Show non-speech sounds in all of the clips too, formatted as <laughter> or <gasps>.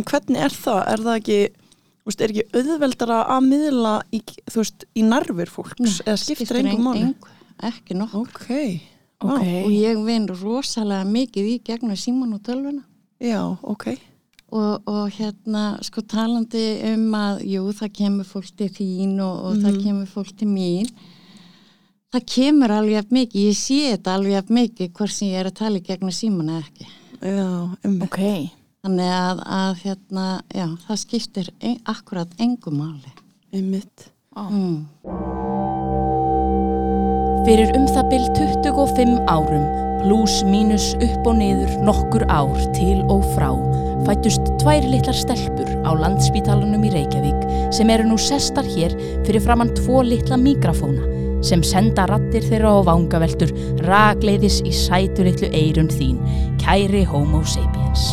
en hvernig er það? Er það ekki, veist, er ekki auðveldara að miðla í, veist, í nervir fólks eða skiptir engum máli? engu, ekki nokkuð. Ok, Ok. Vá, og ég vinn rosalega mikið í gegnum síman og tölvuna. Já, ok, og, og hérna sko talandi um að jú það kemur fólk til þín og, og það kemur fólk til mín. Það kemur alveg jafn mikið, ég sé þetta alveg jafn mikið hvort sem ég er að tala í gegnum síman eða ekki. Já, um Ok, þannig að, að hérna, já, það skiptir ein, akkurat engum máli einmitt. mm. Fyrir um það byll 25 árum, pluss mínus upp og niður nokkur ár til og frá, fættust tvær litlar stelpur á landspítalunum í Reykjavík sem eru nú sestar hér fyrir framann tvo litla mikrafóna sem senda rattir þeirra á vangaveltur ragleiðis í sætu litlu eirun þín, kæri homo sapiens.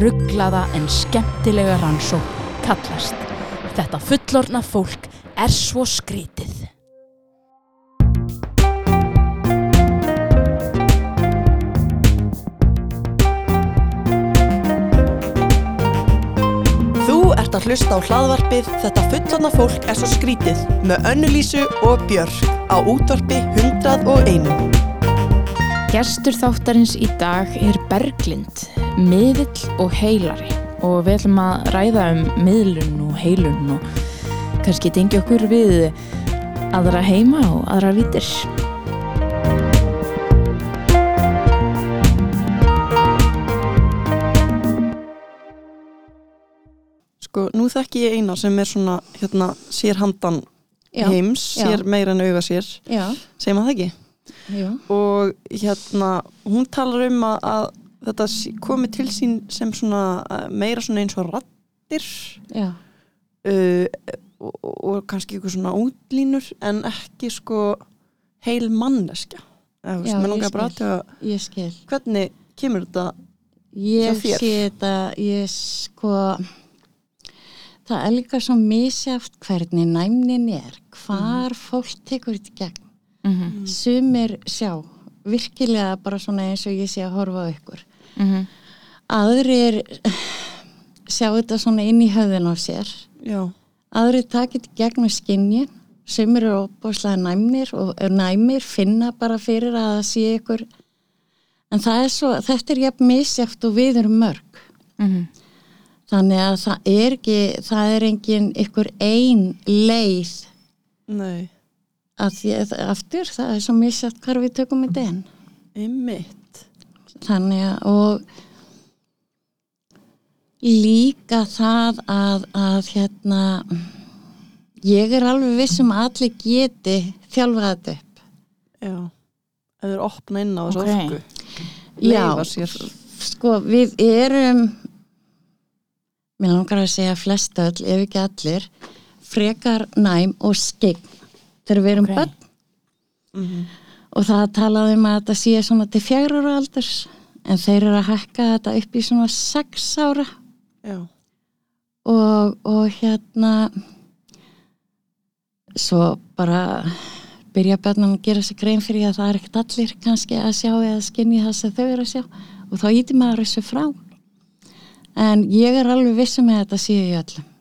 rugglaða en skemmtilega rannsók kallast. Þetta fullorna fólk er svo skrítið. Þú ert að hlusta á hlaðvarpið Þetta fullorna fólk er svo skrítið með Önnulísu og Björk á útvarpi 101. gestur þáttarins í dag er Berglind, miðill og heilari og við ætlum að ræða um miðlun og heilun og kannski tengi okkur við aðra heima og aðra vítir. Sko, nú þekki ég eina sem er svona, hérna, sér handan Já, heims, já. sér meira en auga sér, já, segir maður það ekki? já, Og hérna, hún talar um að, að þetta komi til sín sem svona eh, meira svona eins og rattir já, uh, og, og, og kannski eitthvað svona útlínur en ekki sko heil manneskja. Veist, Já, ég skil. aðtöga ég skil hvernig kemur þetta Ég sé þetta, ég sko, það er líka svo misjáft hvernig næmnin er, hvar fólk tekur þetta gegn. Mm -hmm. Sumir sjá, virkilega bara svona eins og ég sé að horfa á ykkur. Mm Aðrir sjá þetta svona inn í höfðun á sér. já, Aðrir takit í gegnum skinnin, sumir eru opbúslega næmnir og er næmir finna bara fyrir að það sé ykkur. En það er svo, þetta er jafn misjáft og við erum mörg. -hmm. Þannig að það er ekki, það er engin ykkur ein leið nei, að því aftur það er svo misjátt hvar við tökum þetta inn. einmitt Þannig að og líka það að, að hérna ég er alveg viss um að allir geti þjálfað þetta upp. já, ef þeir opna inn á þessu Ok. orku Já, leifa sér sko við erum mér langar að segja flest öll, ef ekki allir frekar næm og skegn þegar við erum Ok. börn Mhm. Og það talaði um að þetta sé svona til fjagur ára aldurs. En þeir eru að hækka þetta upp í svona sex ára. Og, og hérna svo bara byrja börnum að gera sér grein fyrir að það er ekkert allir kannski að sjá eða skinni það sem þau eru að sjá. Og þá íti maður þessu frá. En ég er alveg vissum með þetta síðu í öllum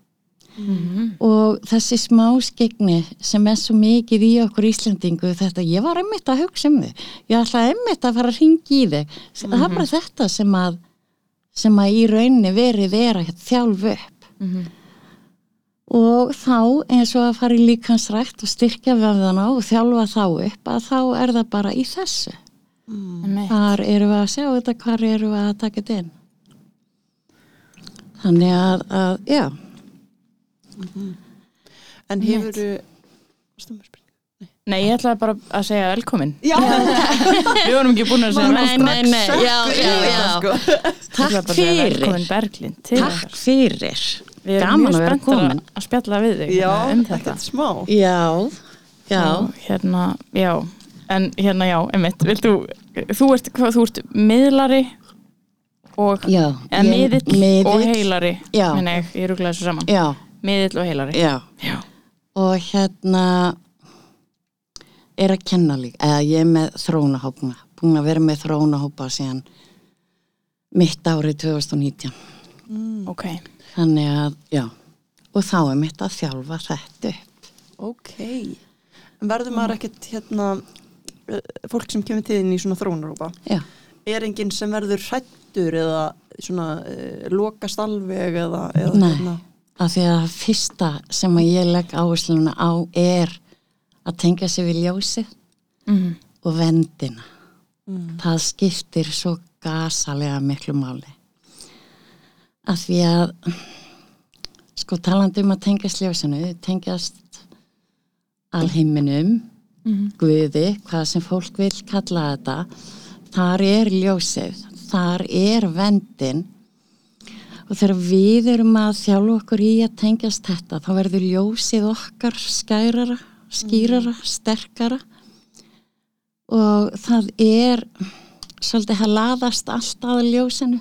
og þessi smá skegni sem er svo mikið í okkur Íslandingu þetta, ég var einmitt að hugsa um þig. Ég ætlaði einmitt að fara að ringi í þig. Það er bara þetta sem að sem að í rauninni verið er að þjálfu upp. Mhm. og þá eins og að fara í líkansrækt og styrkja vefðana og þjálfa þá upp að þá er það bara í þessu. Mm. hvar eru við að sjá þetta, hvar eru við að taka þetta inn? Þannig að, að já en hefur þú Nei, ég ætlaði bara að segja velkomin. já, <laughs> Við vorum ekki búin að segja Nei, nei, nei, já, já, já. sko. Takk fyrir velkomin Berglind takk fyrir við erum Gaman mjög komin. að, að spjalla við þig Já, hérna um þetta smá. Já, já. hérna, já en hérna já, einmitt, viltu þú ert, hvað, þú ert miðlari og, Já, eða ég- miðill, miðill. og heilari Já. minna ég, ég rúglaði þessu saman Já, miðill og heilari já. já, Og hérna er að kenna líka, eða ég er með þróunahópuna, búin að vera með þróunahópa síðan mitt árið 2019. ok Þannig að, já, og þá er mitt að þjálfa þetta upp. Ok. Verður maður ekkert hérna, eh, fólk sem kemur til þín í svona þróunarúpa, Já, er enginn sem verður hrættur eða svona uh, lokast alveg eða, eða Nei. hérna, af því að fyrsta sem að ég legg áhersluna á er að tengja sig við ljósið mm og vendina. Mm. Það skiptir svo gasalega miklu máli. Af því að, sko talandi um að tengjast ljósinu, tengjast alheiminum, -hmm. Guði, hvað sem fólk vil kalla þetta, þar er ljósið, þar er vendin og þegar við erum að þjálfa okkur í að tengjast þetta, þá verður ljósið okkar skærara, skýrara, sterkara og það er svolítið að laðast allt að ljósinu.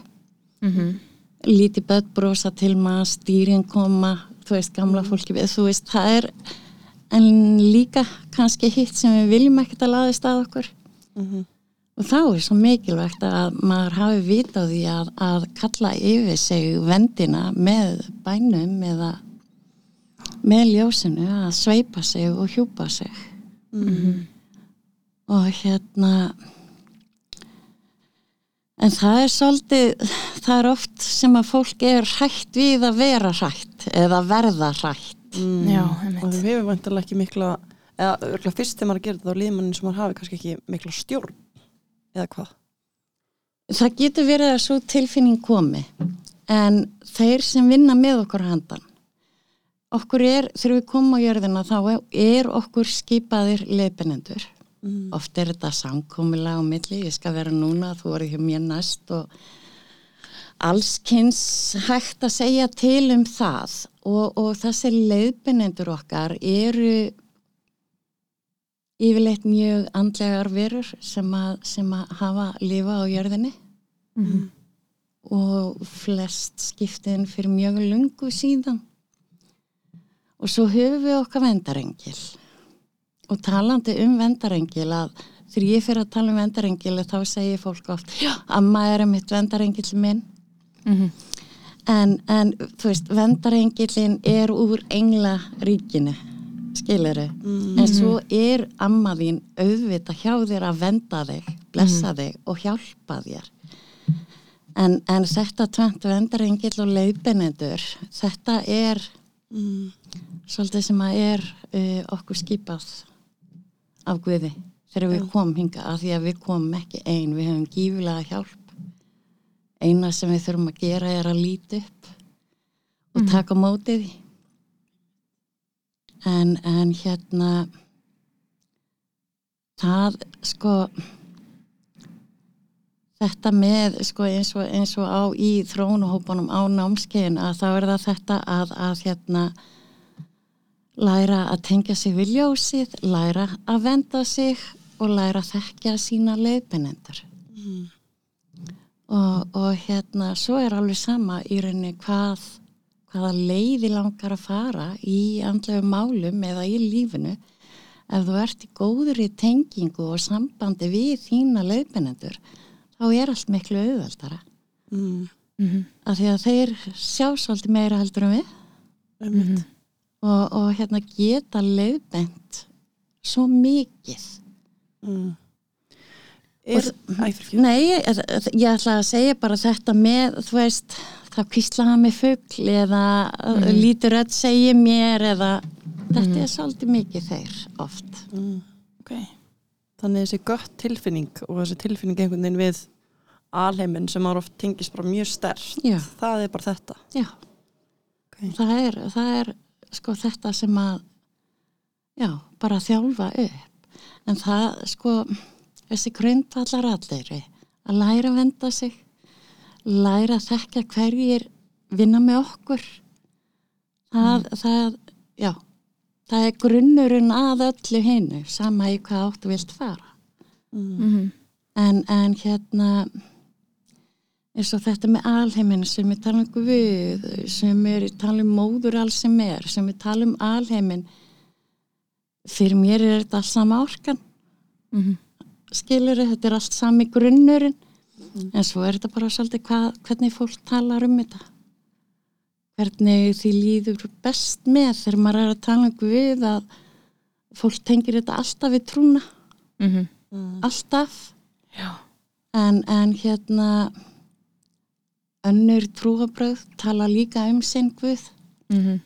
Mm Lítið börn brosa til maður, stýrin koma, þú veist, gamla fólki við, þú veist, það er en líka kannski hitt sem við viljum ekkert að laðast að okkur. Mhm. Og þá er svo mikilvægt að maður hafi vita á því að, að kalla yfir sig vendina með bænum eða með ljósinu að sveipa sig og hjúpa sig. Og hérna, en það er svolítið, það er oft sem að fólk er hrætt við að vera hrætt eða verða hrætt. Mm. Já, og við hefum vantilega ekki mikla eða fyrst þegar maður gerir þetta á líðmannin sem maður hafi kannski ekki mikla stjórn eða hvað Það getur verið að svo tilfinning komi en þeir sem vinna með okkur handan okkur er, þegar við komum á jörðina þá er okkur skipaðir leifinendur. mm. Oft er þetta samkomilega á milli, ég skal vera núna, þú voru hjá mér næst og allskynns hægt að segja til um það og, og þessi leifinendur okkar eru yfirleitt mjög andlegar verur sem að, sem að hafa lifa á jörðinni Mhm. og flest skiptin fyrir mjög lungu síðan. Og svo höfum við okkar vendarengil. Og talandi um vendarengil að þegar ég fyrir að tala um vendarengil þá segir fólk oft, amma er mitt vendarengil minn. Mhm. En, en þú veist, vendarengilin er úr englaríkinu, skiluru. Mm. En svo er amma þín auðvita hjá þér að venda þig, blessa þig og hjálpa þér. En, en þetta tvent vendarengil og leiðbenendur, þetta er Mm. svolítið sem að er uh, okkur skipað af Guði þegar við komum hinga að því að við komum ekki ein, við hefum gífilega hjálp. Eina sem við þurfum að gera er að líti upp og Mhm. taka mótið því. En, en hérna það sko þetta með sko eins og, eins og á í þróunuhópunum á námskeiðin að þá er það þetta að, að hérna læra að tengja sig við ljósið, læra að venda sig og læra að þekkja sína leiðbennendur. Mm. Og, og hérna, svo er alveg sama í rauninni hvað, hvaða leiði langar að fara í andlegu málum eða í lífinu ef þú ert í góðri tengingu og sambandi við þína leiðbennendur þá er allt miklu auðveldara Mm. Mhm. af því að þeir sjá svolítið meira heldur en við Einmitt. og, og hérna geta leiðbent svo mikið Mm. Er, æ, fyrir fjör. Nei, ég, ég ætla að segja bara þetta með, þú veist, það kvíslaða með fugl eða mm. lítur öll segja mér eða þetta er svolítið mikið þeir oft. Mm. Ok. Þannig þessi gött tilfinning og þessi tilfinning einhvern veginn við alheiminn sem ára oft tengist bara mjög stert. Já. Það er bara þetta. Já, Ok. það, er, það er sko þetta sem að, já, bara þjálfa upp. En það, sko, þessi grundvallar allir, að læra að venda sig, læra að þekka hverjir vinna með okkur. Það, það, já það er grunnurinn að öllu hinnu sama í hvað áttu vilt fara. Mhm. en, en hérna eins og þetta með alheiminn sem við tala um Guð sem við tala um móður alls sem er sem við tala um alheiminn fyrir mér er þetta allt sama orkan. Mhm. skilur þetta er allt sami grunnurinn en svo er þetta bara svolítið hvað, hvernig fólk talar um þetta hvernig því líður best með þegar maður er að tala um Guð að fólk tengir þetta alltaf við trúna Mhm. alltaf Já. en, en hérna önnur trúabröð tala líka um sinn Guð Mhm.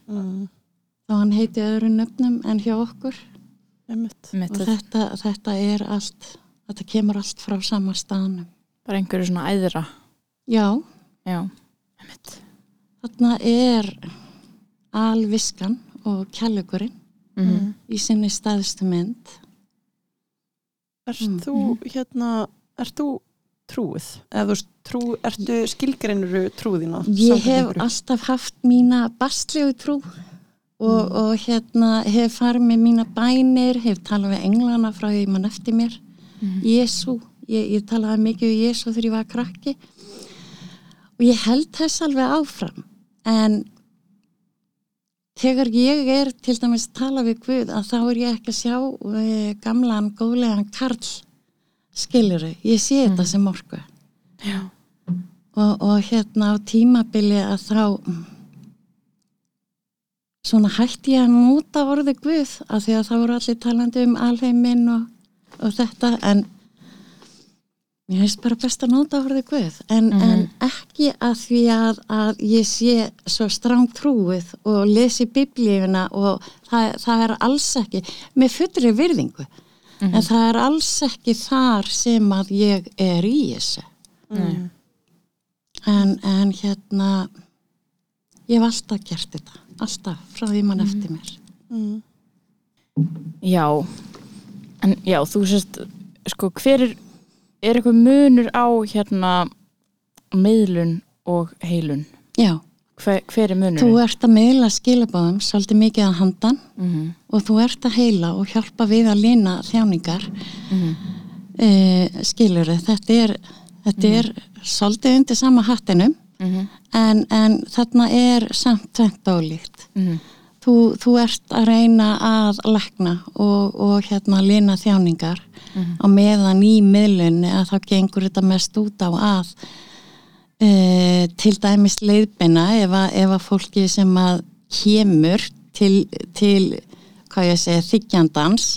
þá hann heiti öðru nöfnum en hjá okkur Einmitt. Einmitt, og þetta, þetta er allt þetta kemur allt frá sama staðnum bara einhverju svona æðra já, já, þarna er alviskan og kjærleikurinn Mhm. í sinni staðstu mynd Ert Mm. þú hérna, ert þú trúið? Eða trú, ertu skilgreinuru trúðina? Ég hef alltaf haft mína bastlegu trú og, og hérna hef farið með mína bænir, hef talað við englana frá því mann eftir mér. Mhm. Jésu, ég, ég talaði mikið við Jésu þegar ég var krakki. Og ég held þess alveg áfram. En þegar ég er til dæmis að tala við Guð að þá er ég ekki að sjá e, gamlan, góðlegan karl. Skiljuru, ég sé þetta sem orku. Og, og hérna á tímabili að þá mm, svona hætti ég að nota orði Guð af því að það voru allir talandi um alheiminn og, og þetta. En mér finnst bara best að nota orði Guð en, en ekki að því að, að ég sé svo stráng trúið og lesi biblífina og það, það er alls ekki með fullri virðingu. En það er alls ekki þar sem að ég er í þessu. Nei. en, en hérna ég hef alltaf gert þetta alltaf, frá því mann eftir mér. Mm. Já, en já, þú sést, sko, hver er, er eitthvað munur á hérna meðlun og heilun? já, Hver, hver er munur? þú ert að miðla skilabóðum svolítið mikið að handan mm -hmm. og þú ert að heila og hjálpa við að lina þjáningar Mhm. e, skilur þetta er, þetta er svolítið undir sama hattinum Mm en, en þarna er samt tvent ólíkt -hmm. Þú, þú ert að reyna að lækna og, og hérna lina þjáningar á meðan í miðlunni að þá gengur þetta mest út á að e, til dæmis leiðbina ef að, ef að fólki sem að kemur til, til hvað ég segi, þykjandans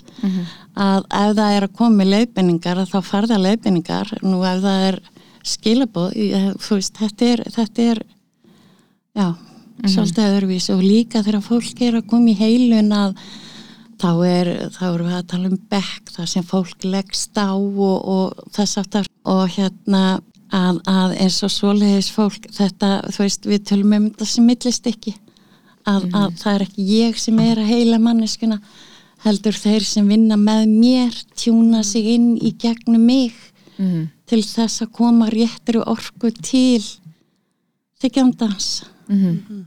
að ef það er að koma með leiðbendingar að þá farða leiðbendingar nú ef það er skilabóð þú veist, þetta er, þetta er já, svolítið öðruvís og líka þegar fólk er að koma í heilun að þá er, þá erum við að tala um bekk þar sem fólk leggst á og, og þess aftar. Og hérna að, að eins og svoleiðis fólk þetta, þú veist, við tölum um þetta sem millist ekki að, að það er ekki ég sem er að heila manneskuna heldur þeir sem vinna með mér tjúna sig inn í gegnum mig Mm til þess að koma réttri orku til þykjandans. -hmm.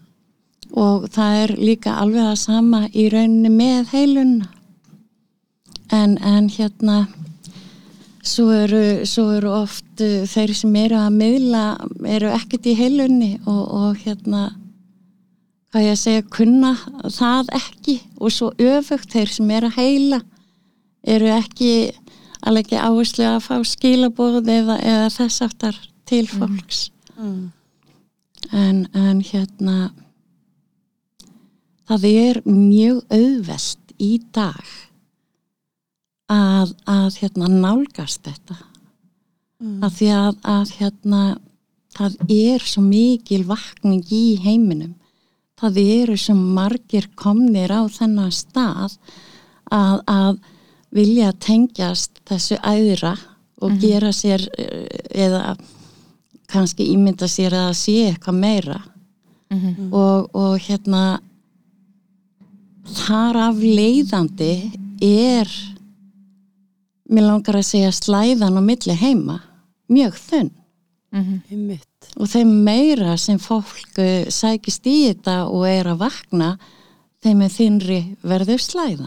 Og það er líka alveg að sama í rauninni með heilun en, en hérna svo eru, svo eru oft uh, þeir sem eru að miðla eru ekkert í heilunni og, og hérna hvað ég að segja, kunna það ekki. Og svo öfugt þeir sem eru að heila eru ekki alveg ekki áherslu að fá skilabóð eða, eða þess aftar til fólks. Mm. en, en hérna það er mjög auðvelt í dag að, að hérna nálgast þetta Mm. að því að, að hérna það er svo mikil vakning í heiminum það eru svo margir komnir á þennan stað að, að vilja tengjast þessu æðra og gera sér eða kannski ímynda sér að sé eitthvað meira Mhm. og, og hérna þar af leiðandi er mér langar að segja slæðan á milli heima mjög þunn. Einmitt. og þeim meira sem fólk uh, sækist í þetta og er að vakna þeim er þinri verður slæða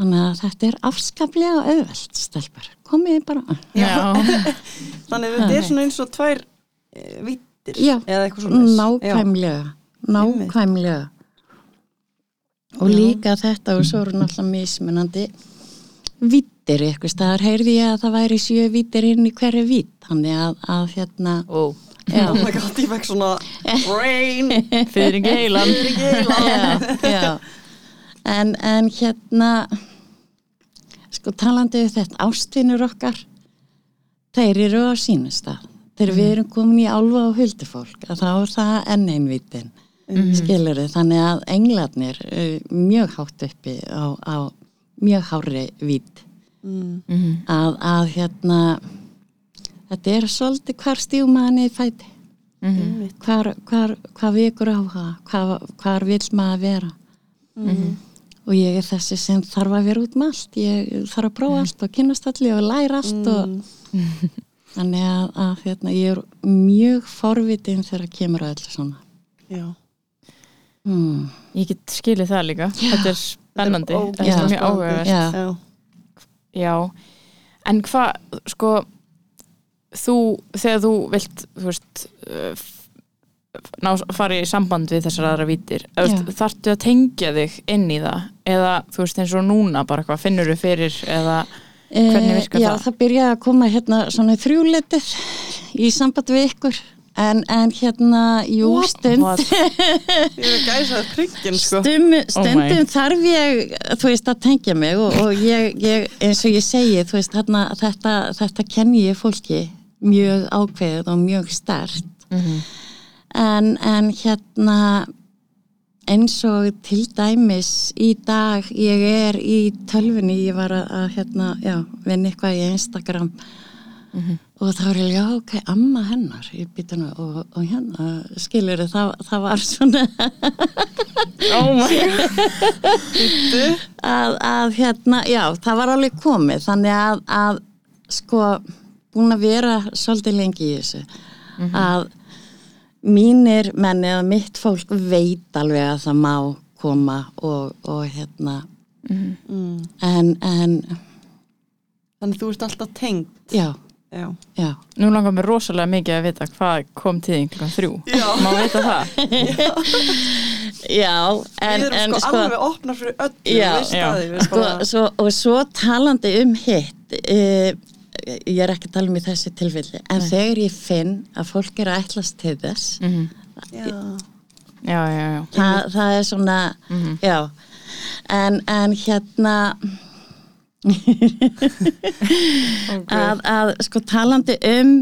þannig að þetta er afskaplega auðvelt stelpur, komið bara Já, <laughs> Þannig að þetta er svona eins og tvær e, vittir eða eitthvað svona nákvæmlega nákvæmlega og Já. líka þetta og svo eru náttúrulega mismunandi vittir eitthvað staðar heyrði ég að það væri sjö vittir inn í hverju vitt þannig að, að hérna ó, já, Oh my god, ég fekk svona brain. <laughs> Fyrir ekki heilan. Já, já. En, en hérna sko talandi um þetta ástvinur okkar þeir eru á sínum stað. Þegar við erum komin í álfa og huldufólk þá er það enn einvitin mm skilur þannig að englarnir uh, mjög hátt uppi á, á mjög hári vít mm. að, að hérna þetta er svolítið hvar stífmaðan í fæti. Einmitt. hvar, hvar, hvað vikur á það hvar, hvar vil maður vera? Og ég er þessi sem þarf að vera út með allt ég þarf að prófa allt og kynast allir og læra allt og <laughs> þannig að, að hérna, ég er mjög forvitin þegar að kemur að öllu svona. Já. Mm. Ég get skilið það líka, þetta er spennandi Þetta er er mjög áhugavert Já. Já. Já, en hvað, sko, þú, þegar þú vilt, þú veist, uh, ná, fara í samband við þessar aðra vítir, Já. þarftu að tengja þig inn í það, eða þú veist eins og núna bara hvað finnur þú fyrir, eða Hvernig virkar Eh, já, það? það byrjaði að koma hérna svona þrjúletið í samband við ykkur en, en hérna, jú, stund What? <laughs> Ég er gæsað priggin sko Stum, stundum my. þarf ég þú veist að tengja mig og, og ég, ég, eins og ég segi þú veist þarna, þetta, þetta kenni ég fólki mjög ákveðið og mjög stert Mhm. en, en hérna eins og til dæmis í dag ég er í tölfunni ég var að, að hérna, já, vinna eitthvað í Instagram og þá er ég, já, ok, amma hennar. Í býtuna og, og hérna skilur það, það var svona Oh my <laughs> að, að hérna, já, það var alveg komið. Þannig að, að sko, búin að vera svolítið lengi í þessu. Að mínir menn eða mitt fólk veit alveg að það má koma og, og hérna. Mm. en, en Þannig þú ert alltaf tengd? Já, Já, já Nú langar mér rosalega mikið að vita hvað kom til þín klukkan þrjú. Má vita það? <laughs> já, en, við erum en sko, alveg opnar fyrir öllu Já. erum sko, svo, og svo talandi um hitt uh, ég er ekki að tala um í þessi tilfelli en þegar ég finn að fólk er að ætlast til þess Mm Já, Já, já, já. Þa, það er svona Mhm. já en, en hérna að, að sko talandi um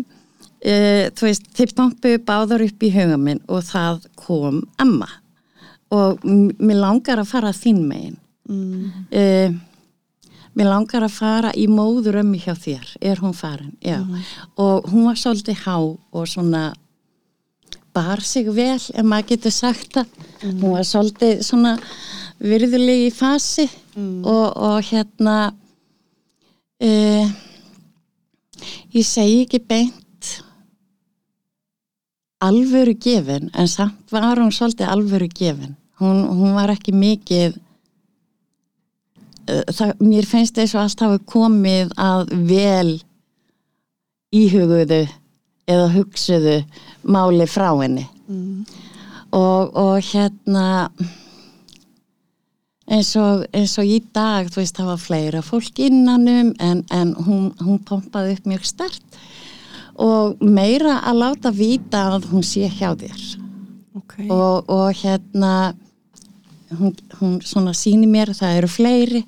uh, þú veist, þið pompu báðar upp í huga minn og það kom amma. Og mér langar að fara þín megin. Mm. uh, mér langar að fara í móður ömmu hjá þér, er hún farin? Já, og hún var svolítið há og svona bar sig vel, ef maður getur sagt það. Hún var svolítið svona virðulegi í fasi og, og hérna uh, ég segi ekki beint alvöru gefin en samt var hún svolítið alvöru gefin hún, hún var ekki mikið uh, það, mér finnst þess að allt hafi komið að vel íhuguðu eða hugsuðu máli frá henni Mm. og, og hérna eins og, eins og í dag þú veist það var fleira fólk innanum en, en hún, hún pompaði upp mjög stert og meira að láta vita að hún sé hjá þér. Ok. Og, og hérna hún, hún svona síni mér það eru fleiri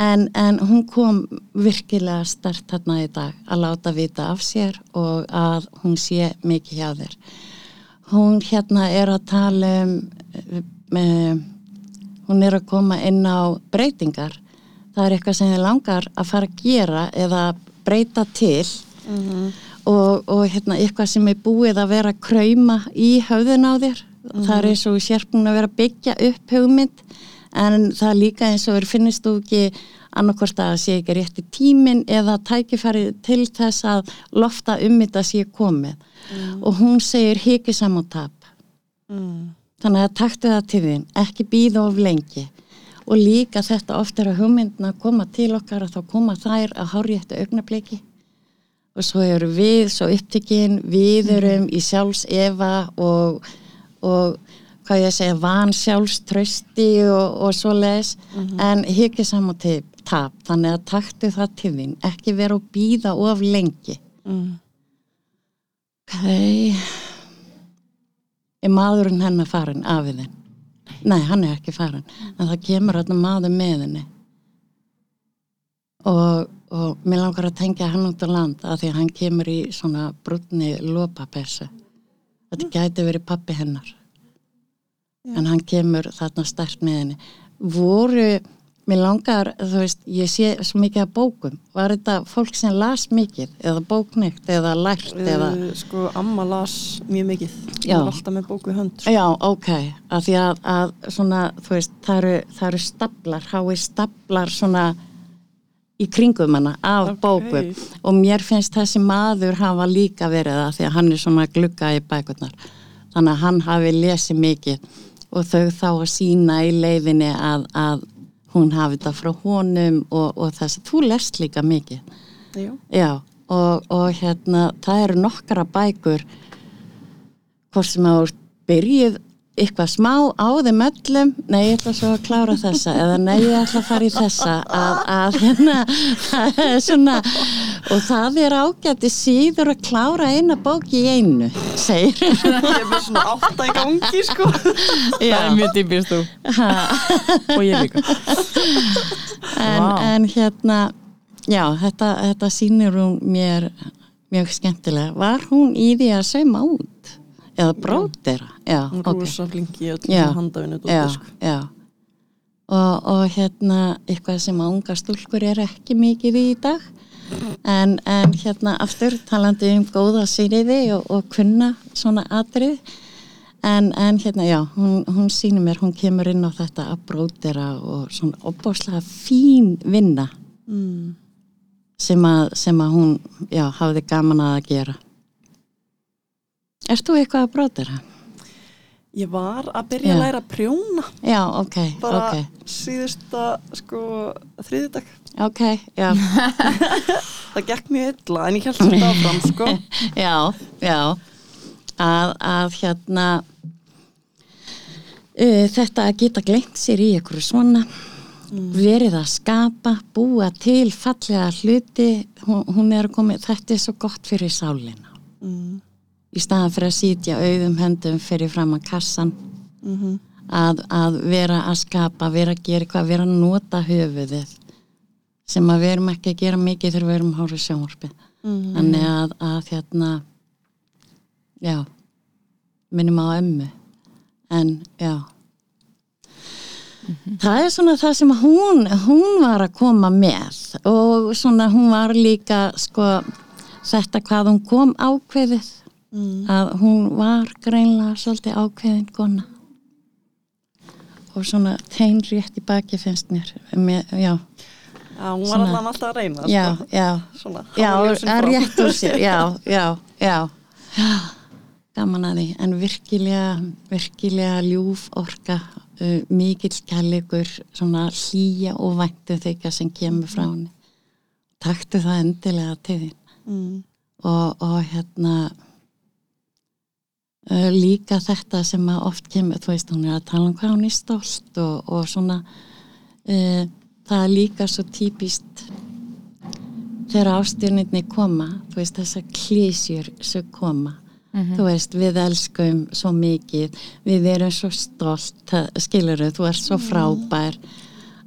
en, en hún kom virkilega stert þarna í dag að láta vita af sér og að hún sé mikið hjá þér. Hún hérna er að tala um með, hún er að koma inn á breytingar það er eitthvað sem þið langar að fara að gera eða breyta til. Og, og hérna, eitthvað sem er búið að vera að krauma í höfðun á þér. Það er eins og sérpun að vera að byggja upp hugmynd en það er líka eins og finnist þú ekki annarkvort að það sé ekki rétti tímin eða tækifæri til þess að lofta um þetta sé komið. Og hún segir hikisam og tap. Mm. Þannig að taktu það til þín, ekki býða of lengi. Og líka þetta oft er að hugmyndina koma til okkar að þá koma þær að hárjættu augnabliki og svo eru við svo upptikinn, við erum í sjálfs efa og, og hvað ég segja, van sjálfströsti og, og svo les en hyggja saman til tap. Þannig að taktu það til þín ekki vera að býða of lengi. Mm. ok er maðurinn hennar farin afiðin nei, hann er ekki farin en það kemur hann maður með henni. Og, og mér langar að tengja hann út á land af því að hann kemur í svona brúnni lópapessu þetta gæti verið pappi hennar. En hann kemur þarna stert með henni. Voru, mér langar þú veist, ég sé svo mikið af bókum var þetta fólk sem las mikið eða bóknýtt eða lært eða Uh, sko, amma las mjög mikið. Já. var alltaf með bóku í hönd. Sko. Já, ok, af því að, að svona, þú veist, það eru, það eru staplar, hái staplar svona í kringum hana af Ok. bókum og mér finnst þessi maður hafa líka verið það því að hann er svona glugga í bækurnar þannig að hann hafi lesið mikið og þau þá að sína í leiðinni að, að hún hafi þetta frá honum og, og þess að þú lest líka mikið Já. Já, og, og hérna, það eru nokkara bækur hvort sem ert byrjuð eitthvað smá á þeim öllum nei, ég ætla svo að klára þessa eða nei, ég ætla að fara í þessa að, að hérna, það <laughs> er svona og það er ágætti síður að klára eina bók í einu segir <laughs> Ég er með svona átta í gangi, sko. Já, Það er mjög típist þú. og ég líka. en, Vá. en hérna já, þetta, þetta sýnir hún mér mjög skemmtilega var hún í því að sauma út eða brótera já, Hún ok. rosa flinki og Já. handafinu já, dóttir, já. Og, og hérna eitthvað sem að unga stúlkur er ekki mikið í dag en, en hérna aftur talandi um góða sýriði og, og kunna svona atrið en, en hérna já, hún, hún sýnir mér, hún kemur inn á þetta að brótera og svona opbáslega fín vinna Mm. sem að, sem að hún já, hafði gaman að að gera Ert þú eitthvað að brótera? Ég var að byrja Já. að læra að prjóna Já, ok, bara ok, síðusta, sko, þriðudag. ok, já <laughs> Það gekk mjög illa, en ég held þetta áfram, sko. <laughs> já, já að, að hérna uh, þetta að geta glemt sér í einhverju svona verið að skapa, búa til fallega hluti hún, hún er að koma, þetta er svo gott fyrir sálina Mm. Í staðan fyrir að sítja auðum höndum fyrir fram að kassan. Mm að, að vera að skapa, vera að gera eitthvað, vera að nota höfuðið sem að við erum ekki að gera mikið þegar við erum að hóra sjónvarpið. -hmm. þannig að, að hérna já minnum á ömmu. En já. Það er svona það sem hún hún var að koma með. Og svona hún var líka sko þetta hvað hún kom ákveðið Mm. að hún var greinlega svolítið ákveðin kona og svona tein rétt í baki finnst mér, mér já, Já, hún var allan alltaf að reyna, já, sko. já Svona, Já, að rétt úr sér, já, já, já. Gaman að því, en virkilega, virkilega ljúf orka, uh, mikill kærleikur, svona hlýja og væntu þykja sem kemur frá henni. Taktu það endilega til þín. Mm. Og, og hérna, líka þetta sem að oft kemur, þú veist, hún er að tala um hvað hún er stolt og, og svona, uh, það er líka svo típist þegar ástyrnirni koma, þú veist þessar klísjur sem koma. Þú veist, við elskum svo mikið við erum svo stolt skilur þú ert svo frábær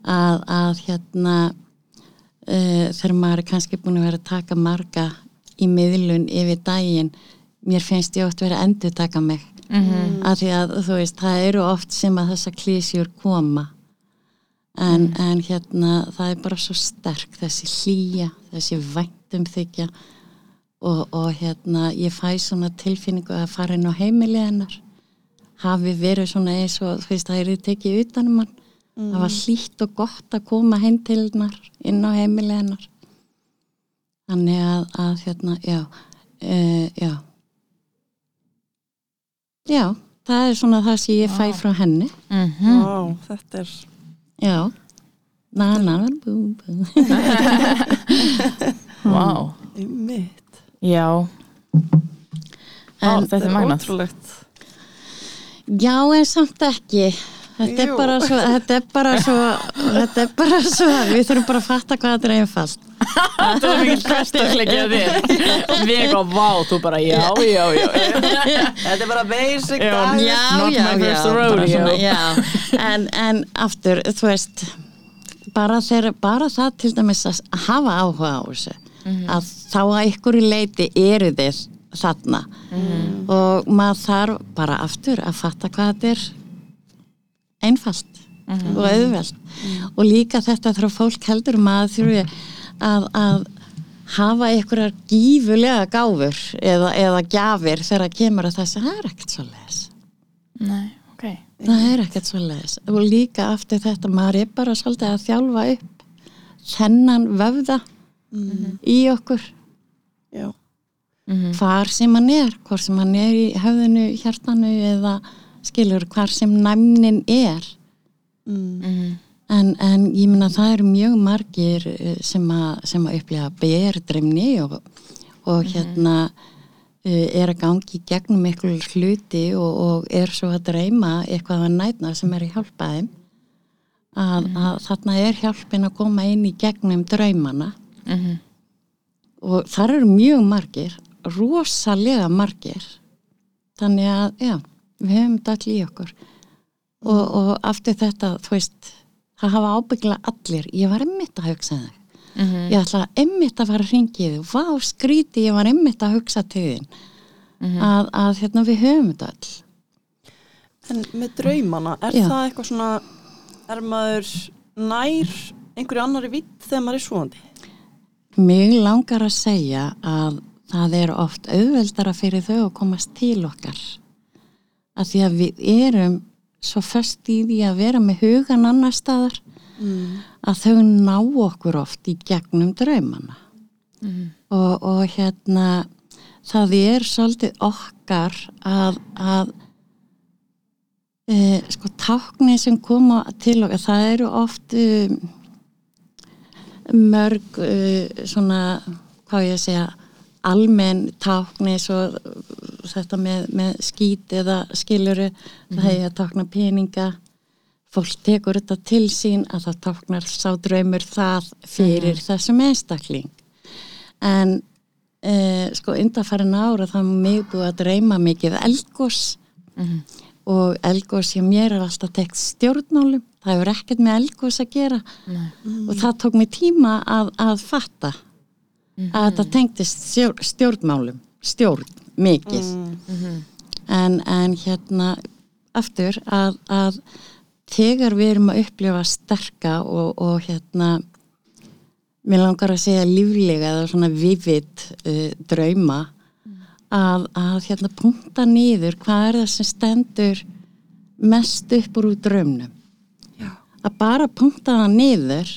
að, að hérna uh, þegar maður er kannski búin að vera að taka marga í miðlun yfir daginn mér finnst ég oft verið að endur taka mig. -hmm. að því að þú veist, það eru oft sem að þessar klísjur koma. En, en hérna það er bara svo sterk þessi hlýja, þessi væntumþykja. Og, og hérna ég fæ svona tilfinningu að fara inn á heimili hennar. Hafi verið svona eins og þú veist það er tekið utanum hann. Það var hlýtt og gott að koma heim til hennar inn á heimili hennar. Þannig að, að hérna, já uh, já já, það er svona það sem ég fæ frá henni Mhm. Vá, þetta er já na na bú bú <laughs> Vá, mitt. já Vá, þetta er magnað ótrúlegt. Já, en samt ekki. Þetta er bara svo, þetta er bara svo, þetta er bara svo, við þurfum bara að fatta hvað þetta er einfalt. Þetta er mikil hverstakleikja <laughs> þér Við eitthvað, vá, þú bara, já, já, já Þetta er bara basic Já, dag. já. Not my first bara rodeo. svona, já. En, en aftur, þú veist, bara, þeir, bara það til dæmis að hafa áhuga á þessu, að þá að ykkur í leiti eru þið þarna og maður þarf bara aftur að fatta hvað þetta er einfalt og auðvelt. Og líka þetta þarf fólk heldur maður þurfi að, að hafa einhverjar gífulega gáfur eða, eða gjafir þegar kemur að þessi, það er ekkert svo leis Nei, ok. Það er ekkert svo leis og líka aftur þetta, maður er bara svolítið að þjálfa upp þennan vöfða í okkur. Já. hvar sem hann er, hvort sem hann er í höfðinu, hjartanu eða skilur hvar sem næmnin er. Mm. en, en ég meina það eru mjög margir eh, sem að, sem að upplifa berdreimni og, og hérna uh, er að gangi í gegnum ykkur hluti og, og er svo að dreyma eitthvað að nætna sem er að hjálpa þeim. Að, að þarna er hjálpin að koma inn í gegnum draumana. Og þar eru mjög margir rosalega margir. Þannig að já, við höfum þetta allir í okkur og, og aftur þetta þú veist, það hafa ábyggla allir ég var einmitt að hugsa þig Mhm. ég ætla einmitt að fara að ringi þig vá skríti, ég var einmitt að hugsa til þín að, að hérna við höfum þetta all En með draumana, er Já. það eitthvað svona, er maður nær einhverju annari vitt þegar maður er svoandi? Mig langar að segja að það er oft auðveldara fyrir þau að komast til okkar. Að því að við erum svo föst í því að vera með hugan annar staðar Mm. að þau ná okkur oft í gegnum draumana. Og, og hérna það er svolítið okkar að, að e, sko tákni sem koma til okkar, það eru oft um, mörg uh, svona, hvað ég segja almenn tákni svo þetta með, með skít eða skiluru, það hefði að tákna peninga. Fólk tekur þetta til sín að það táknar sá draumur það fyrir þessum einstakling. En uh, sko undanfærin ára þá er mig búið að dreyma mikið elgos og elgos hjá mér er alltaf tekt stjórnmálum. Það hefur ekkert með elgos að gera. Og það tók mig tíma að, að fatta að þetta tengdist stjórn, stjórnmálum stjórn, mikið. En, en hérna aftur að, að þegar við erum að upplifa sterka og, og hérna mér langar að segja líflega eða svona vivid uh, drauma að, að hérna punkta niður hvað er það sem stendur mest upp úr úr draumnum. Að bara punkta það niður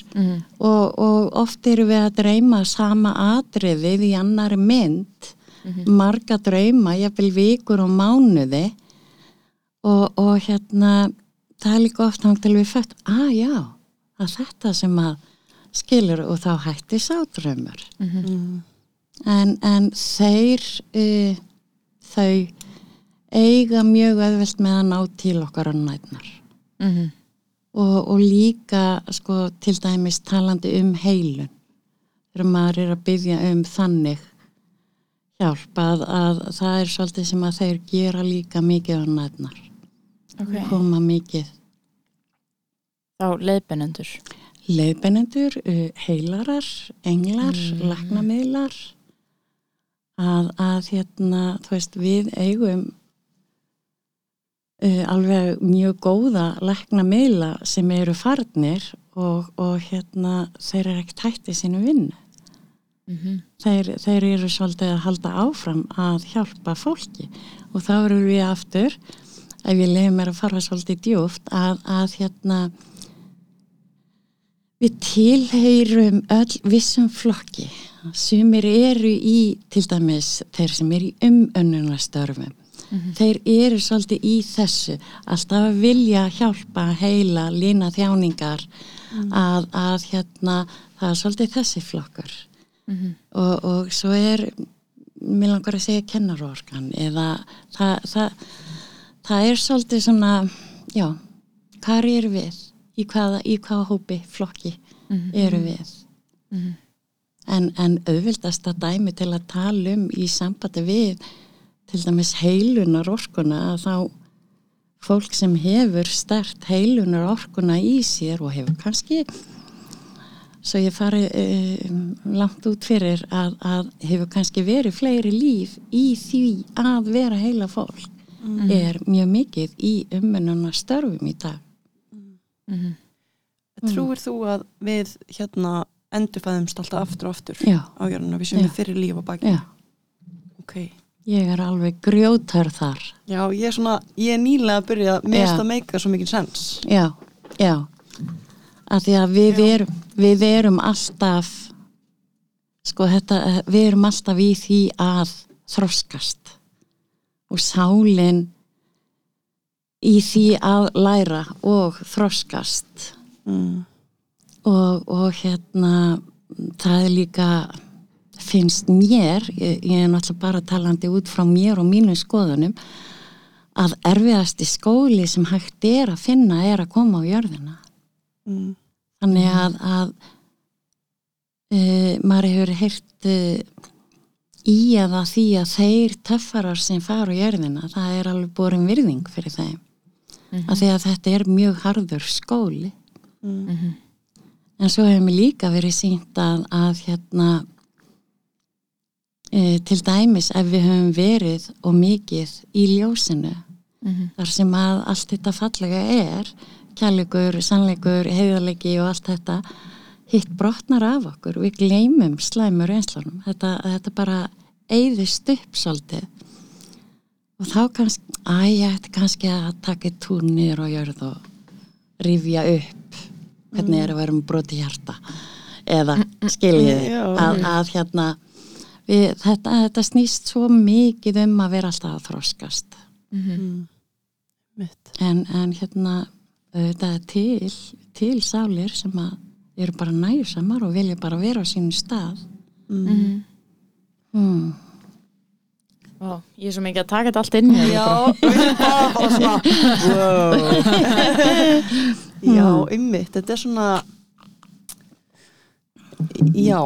og, og oft eru við að dreyma sama atriðið í annari mynd. Marga drauma, jafnvel vikur og mánuði. Og, og hérna það er líka oft hann til við fött að já, að þetta sem að skilur og þá hætti sádraumur en, en þeir uh, þau eiga mjög öðvelt með að ná til okkar á nætnar Mhm. Og, og líka sko til dæmis talandi um heilun. Þegar maður er að byggja um þannig hjálp að, að það er svolítið sem að þeir gera líka mikið á nætnar Ok, koma mikið. Þá leiðbennendur leiðbennendur, uh, heilarar, englar, Mm. lagnamiðlar að, að hérna, þú veist, við eigum uh, alveg mjög góða lagnamiðla sem eru farnir og, og hérna, þeir eru ekkert hætti sínu vinnu. Þeir, þeir eru svolítið að halda áfram að hjálpa fólki. Og þá eru við aftur, ef ég leiði mér að fara svolítið djúft, að, að hérna, við tilheyrum öll vissum flokki. Sumir eru í til dæmis þeir sem eru í umönnunastörfum þeir eru svolítið í þessu alltaf að vilja hjálpa heila, lína þjáningar að, að hérna það er svolítið þessi flokkur. Og, og svo er mér langar að segja kennarorgan eða það, það, það er svolítið svona já, hvað eru við? Í hvaða, í hvaða hópi flokki eru við? En, en auðvildasta dæmi til að tala um í sambandi við til dæmis heilunar orkuna að þá fólk sem hefur stert heilunar orkuna í sér og hefur kannski svo ég fari um, langt út fyrir að, að hefur kannski verið fleiri líf í því að vera heila fólk er mjög mikið í umönnuna störfum í dag. Trúir þú að við hérna endurfæðumst alltaf aftur og aftur Já. á jörnuna, við Já. við fyrir líf á baki Já, ok, ég er alveg grjótar þar. Já, ég er svona ég er nýlega að byrja að það meika svo mikið sens Já, já. Að því að við erum við erum alltaf sko þetta, við erum alltaf í því að þroskast. Og sálin í því að læra og þroskast. Mm. og, og hérna það er líka finnst mér, ég, ég er náttúrulega bara talandi út frá mér og mínu skoðunum að erfiðasti skóli sem hægt er að finna er að koma á jörðina. Mm. þannig að, að e, maður hefur heyrt e, í eða því að þeir töffarar sem fara á jörðina það er alveg borin virðing fyrir þeim. Af því að þetta er mjög harður skóli. Mm. en svo hefur mér líka verið sínt að, að hérna e, til dæmis ef við höfum verið og mikið í ljósinu þar sem að allt þetta fallega er kærleikur, sannleikur, heiðarleiki og allt þetta hitt brotnar af okkur, við gleymum slæmur einslunum, þetta, þetta bara eyðist upp svolítið. Og þá kannski að ég ætti kannski að taka eitt túr niður og jörð og rifja upp hvernig er að vera með broti hjarta. Eða skiljiði Já. að, að hérna við, þetta, þetta snýst svo mikið um að vera alltaf að þroskast. Mm. mitt en, en hérna þetta er til, til sálir sem að eru bara næjusamar og vilja bara vera á sínu stað. Mm. mm. Vá, ég er svo mikið að taka þetta allt inn já, <laughs> bara, svona wow. <laughs> Já, ymmit, þetta er svona já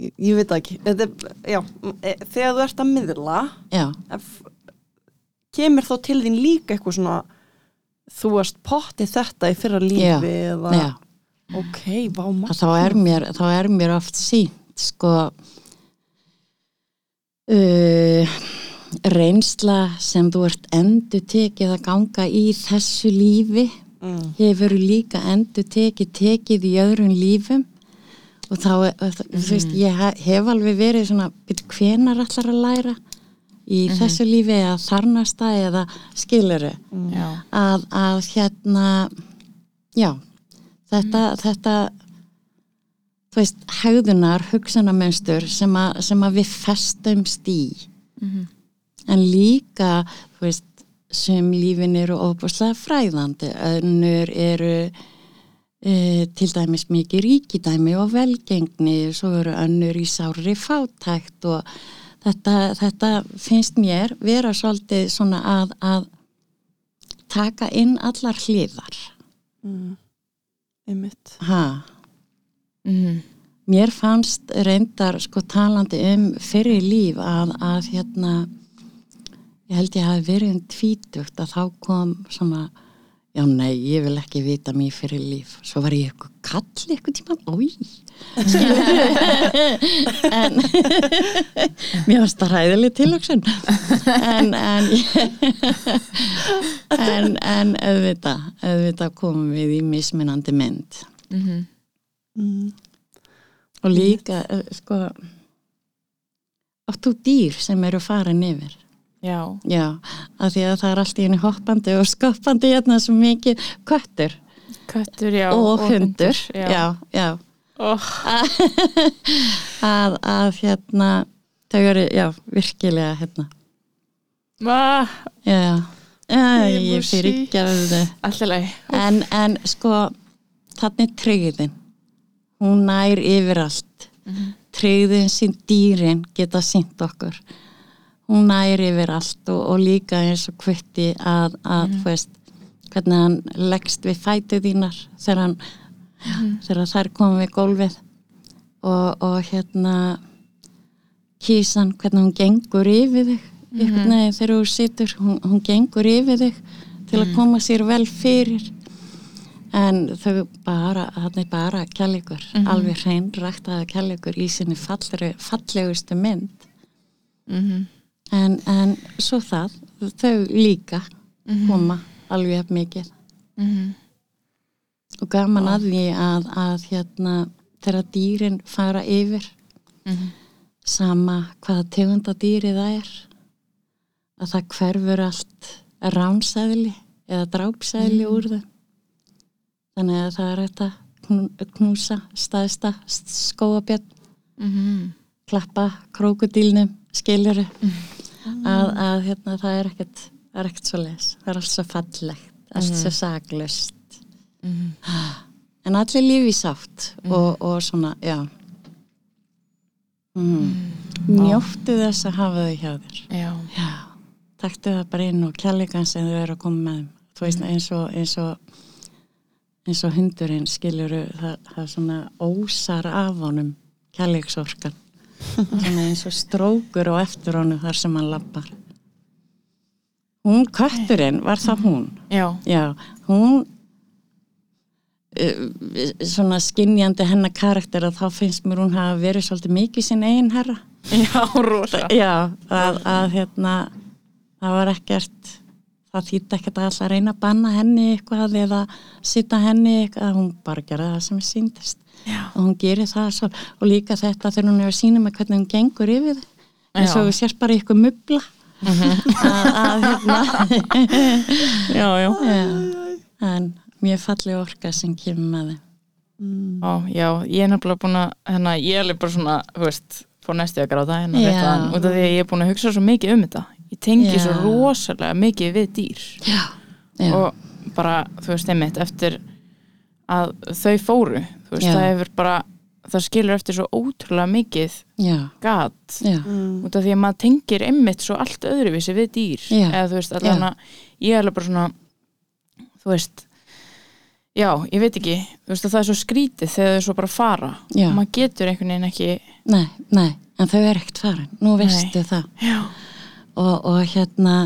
ég, ég veit ekki. Þetta já, e, þegar þú ert að miðla já, ef, kemur þá til þín líka eitthvað svona þú varst pottið þetta í fyrra lífi eða, já. Ok, vá maður að þá er mér, þá er mér oft sínt sko uh, reynsla sem þú ert endur tekið að ganga í þessu lífi mm, hefur líka endur tekið tekið í öðrum lífum og þá, er- þú veist, ég he- hef alveg verið svona, byrju, hvenar allar að læra í þessu lífi eða þarnasta eða skiluru Já, að, að hérna já þetta, þetta þú veist, hegðunar hugsanamönstur sem, sem að við festumst í. En líka þú veist, sem lífin eru óbúslega fræðandi önnur eru e, til dæmis mikið ríkidæmi og velgengni svo eru önnur í sári fátækt og þetta, þetta finnst mér vera svolítið svona að, að taka inn allar hliðar. Mm, ymmit ha, Mhm. mér fannst reyndar sko talandi um fyrir líf að, að hérna ég held ég hafi verið um tvítugt að þá kom svona já nei, ég vil ekki vita mér fyrir líf. Svo var ég eitthvað kall eitthvað tíma ói. En <laughs> mér varst það ræðileg tilöksun en en, <laughs> en en auðvitað auðvitað komum við í mismunandi mynd. Mhm. mm, Og líka, eh, sko, áttu dýr sem eru farin yfir. Já, Já, af því að það er allt í henni hoppandi og skoppandi hérna svo mikið köttur. Köttur, já. og, hundur, já. já, já. Oh, <laughs> að, að hérna þau eru, já, virkilega hérna, ah, já, já Ég fyrir ekki að þau alltaf leið. en, en sko þannig tryggðin hún nær yfir allt tryggðin sín dýrin geta sínt okkur hún nær yfir allt og, og líka eins og kvitti að, að þú veist, hvernig hann leggst við fætu þínar þegar hann þegar þær komum við gólfið og, og hérna kísan, hvernig hún gengur yfir þig. Veginn þegar þú situr hún, hún gengur yfir þig til að koma sér vel fyrir. En þau bara þannig bara kjærleikur, alveg hrein ræktaði kjærleikur í sinni fallegu, fallegustu mynd. Mm en, en svo það þau líka koma alveg jafn mikið. -hmm. og gaman að því að, að hérna þegar dýrin fara yfir sama hvaða tegunda dýri það er að það hverfur allt ránsæðli eða drápsæðli úr þau þannig að það er þetta knúsa staðsta skóabjörn. Mm klappa krókudílnum skiljuru að, að hérna, það er ekkert er ekkert svo les, það er allt svo fallegt allt svo saglust en allir lífi sátt og, og svona, já. Mm. njóttu þess að hafa þau hjá þér. Já. já, taktu það bara inn og kjærleikan sem þau eru að koma með þú veist eins og eins og, eins og hundurinn skiljuru það, það svona ósar af honum kjærleiksorkan svona eins og strókur og eftir honum þar sem hann lappar hún kötturinn var það hún Já. já, hún uh, svona skinjandi hennar karakter að þá finnst mér hún hafa verið svolítið mikið sinn eigin herra Já, rosa. já, að, að hérna það var ekkert það þýtti ekkert að alltaf reyna að banna henni eitthvað eða sita henni eitthvað hún bara gera það sem síndist Já. og hún gerir það svo. Og líka þetta þegar hún er að sína með hvernig hún gengur yfir það eins og Já. þú sér bara ykkur mubla <laughs> að, að hérna. <laughs> Já, já. já, en mjög falleg orka sem kemur með þeim Ó, já, ég er nefnilega búin að, hérna, ég er bara svona, þú veist, fór næstu að gráta hérna áðan, út af því að ég er búin að hugsa svo mikið um þetta. Ég tengi Já. svo rosalega mikið við dýr. Já, já, og bara, þú veist, einmitt, eftir að þau fóru, þú veist, Já. það hefur bara, það skilur eftir svo ótrúlega mikið já, gat. Já, út af því að maður tengir einmitt svo allt öðruvísi við dýr. Já. eða þú veist, allan að ég er alveg bara svona þú veist já, ég veit ekki, þú veist að það er svo skrítið þegar þau svo bara fara. Já. og maður getur einhvern veginn ekki nei, nei en þau er ekkert farin, nú veistu það. Já, og, og hérna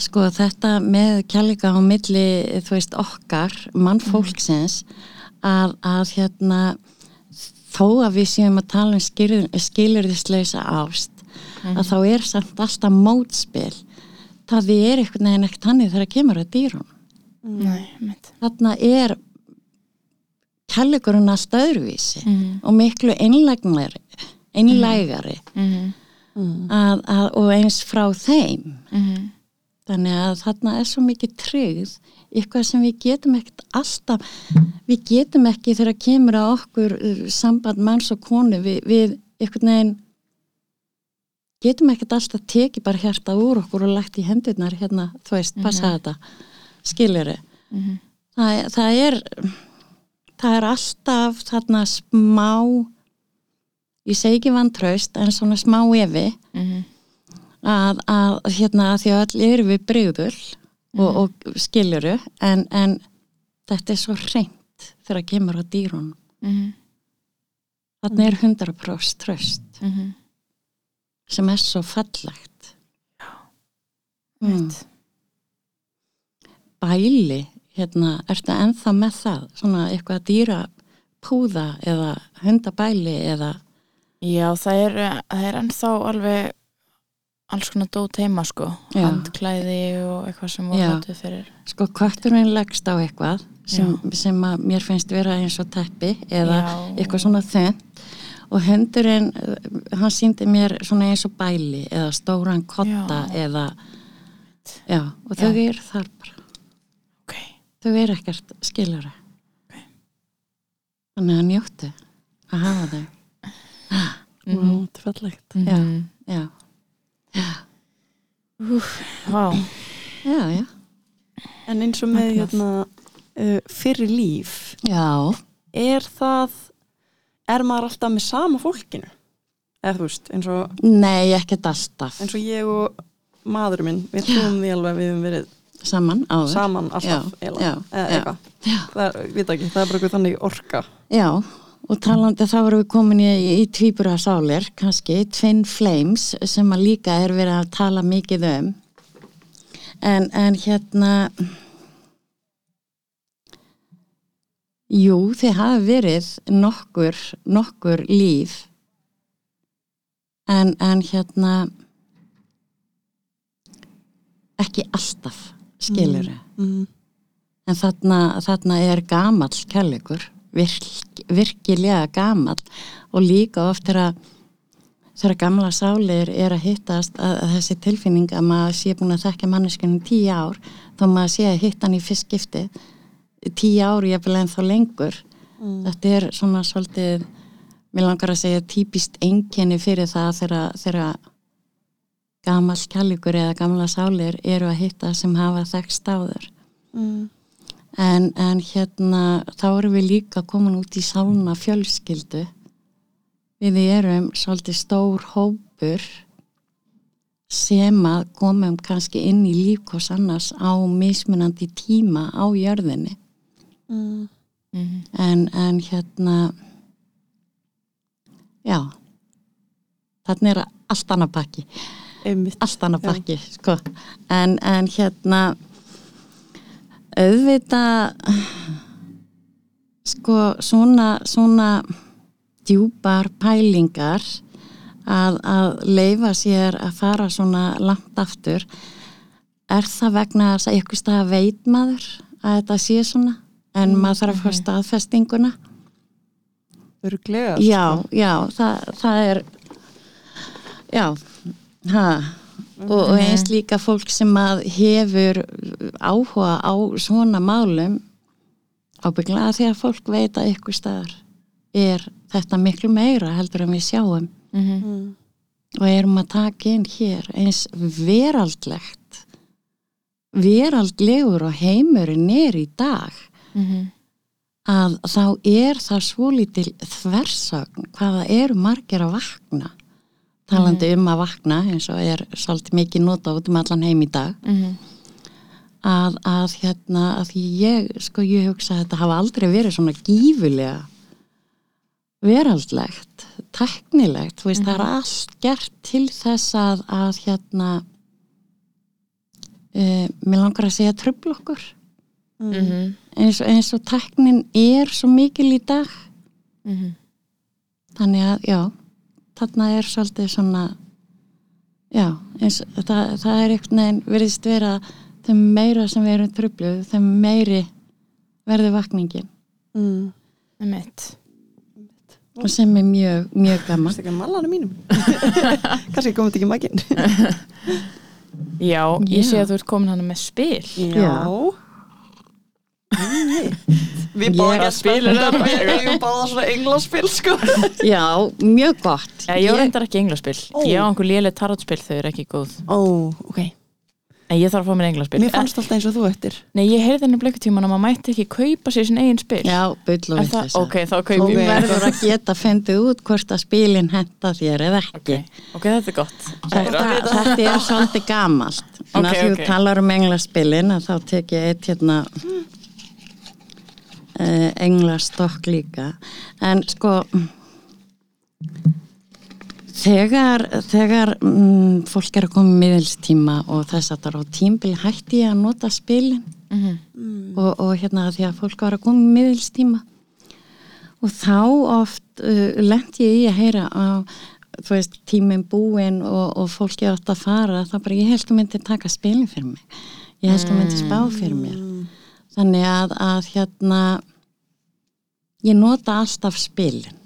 sko þetta með kjærleika á milli þú veist okkar mannfólksins að, að hérna þó að við séum að tala um skilur, skilurðislausa ást að þá er samt alltaf mótspil. Það við er einhvern veginn ekkert hannig þegar kemur að dýrum. Nei, mitt þarna er kærleikurinn allt öðruvísi Mhm. og miklu einlægnari einlægari mm að, að, og eins frá þeim. -hmm. Þannig að þarna er svo mikið tryggð eitthvað sem við getum ekkert alltaf, við getum ekki þegar kemur að okkur uh, samband manns og konu við, við einhvern veginn getum ekkert alltaf tekið bara hjarta úr okkur og lagt í hendurnar hérna, þú veist, passa þetta skiljuru Mhm. það, það er það er alltaf þarna smá ég segi ekki vantraust en svona smá evi Mhm. að, að hérna því að öll eru við breyður og, og skiljuru en, en þetta er svo reynd þegar það kemur á dýrun Mhm. þarna er 100% tröst Mhm. sem er svo fallegt mm. Mitt. bæli hérna, ertu ennþá með það svona eitthvað dýra púða eða hundabæli eða já, það er, það er ennþá alveg alls konar dót heima sko Já. handklæði og eitthvað sem voru Já. notuð fyrir sko kvarturinn leggst á eitthvað sem, sem að mér finnst vera eins og teppi eða Já. eitthvað svona þönd og hundurinn, hann síndi mér svona eins og bæli eða stóran kotta Já. eða já, og þau Já. eru þar bara ok, þau eru ekkert skilur þannig að njóttu að hafa þau Nú, þetta er fallegt. já, Mhm. já, Vá, já, já. En eins og með hérna, uh, fyrir líf, já, er það, er maður alltaf með sama fólkinu? Eða þú veist, eins og, nei, ekkert alltaf. eins og ég og maðurinn minn, við trúum því alveg að við höfum verið saman áður. saman alltaf, Já, já, eða já. eitthvað. já, Það ekki, það er bara eitthvað þannig orka. já, og talandi þá erum við komin í, í tvíbura sálir kannski, Twin Flames sem að líka er verið að tala mikið um. En, en hérna jú, þið hafi verið nokkur, nokkur líf. En, en hérna ekki alltaf skilur Mm. en þarna, þarna er gamall kærleikur virk, virkilega gamall og líka oft þegar þegar gamla sálir er að hittast að, að þessi tilfinning að maður sé búin að þekka manneskunum tíu ár þá maður sé að hitta hann í fyrst skipti tíu ár ég vil ennþá lengur. Þetta er svona svolítið mér langar að segja típist einkenni fyrir það þegar, gamall kærleikur eða gamla sálir eru að hitta sem hafa þekst áður. Mm. En, en hérna, þá erum við líka komin út í sálna fjölskyldu. Við erum svolítið stór hópur sem að komum kannski inn í lífkos annars á mismunandi tíma á jörðinni. Mm. En, en hérna, já, þarna er allt annað pakki. Einmitt. allt annað pakki sko. en, en hérna auðvitað sko svona svona djúpar pælingar að, að leifa sér að fara svona langt aftur er það vegna þess að ykkur stað veit maður að þetta sé svona en maður þarf að fá staðfestinguna Örglega. já, já, það, það er já ha. Og, og eins líka fólk sem að hefur áhuga á svona málum ábygglega því að fólk veit að ykkur staðar er þetta miklu meira heldur en við sjáum. Mm. og erum að taka inn hér eins veraldlegt veraldlegur og heimurinn er í dag að þá er það svo lítil þversögn hvaða eru margir að vakna talandi um að vakna eins og er svolítið mikið nota út um allan heim í dag að, að hérna að ég sko ég hugsa að þetta hafa aldrei verið svona gífulega veraldlegt teknilegt, þú veist, það er allt gert til þess að, að hérna uh, mér langar að segja tröfl okkur. Mhm. eins, eins og teknin er svo mikil í dag. Þannig að já þarna er svolítið svona já, eins, það, það er einhvern veginn veriðst vera þeim meira sem við erum tröfluð þeim meiri verður vakningin Mm. Emmett og sem er mjög, mjög gaman Það er ekki að malana mínum. <laughs> Kanski komið þetta ekki makinn. <laughs> Já, ég sé Já. að þú ert komin hann með spil Já. Við báðum að að spila þetta. Við báða svona englaspil, sko. já, mjög gott. Já, ég reyndar ekki englaspil. Ó. Ég á einhver léleg tarotspil, þau eru ekki góð. Ó, ok. En ég þarf að fá mér englaspil. Mér fannst alltaf eins og þú eftir. Nei, ég heyrði henni bleikutíman að maður mætti ekki kaupa sér sin eigin spil. Já, bull og Er það, vitleysa. ok, þá kaup þú ég mér verður að geta fendið út hvort að spilin henda þér eða ekki. Ok, þetta er gott. Þetta, þetta er svolítið gamalt. En Ok, að þú talar um englaspilin að þá tek ég eitt hérna. Uh, englastokk líka. En sko þegar, þegar mm, fólk er að koma í miðelstíma og þess að það er á tímbili hætti ég að nota spilin. Mhm. og, og hérna því að fólk var að koma í miðelstíma og þá oft uh, lendi ég í að heyra að þú veist, tíminn búinn og, og fólki átt að fara, þá bara ég held að myndi taka spilin fyrir mig. Ég held að myndi spá fyrir mér þannig að, að hérna ég nota alltaf spilin.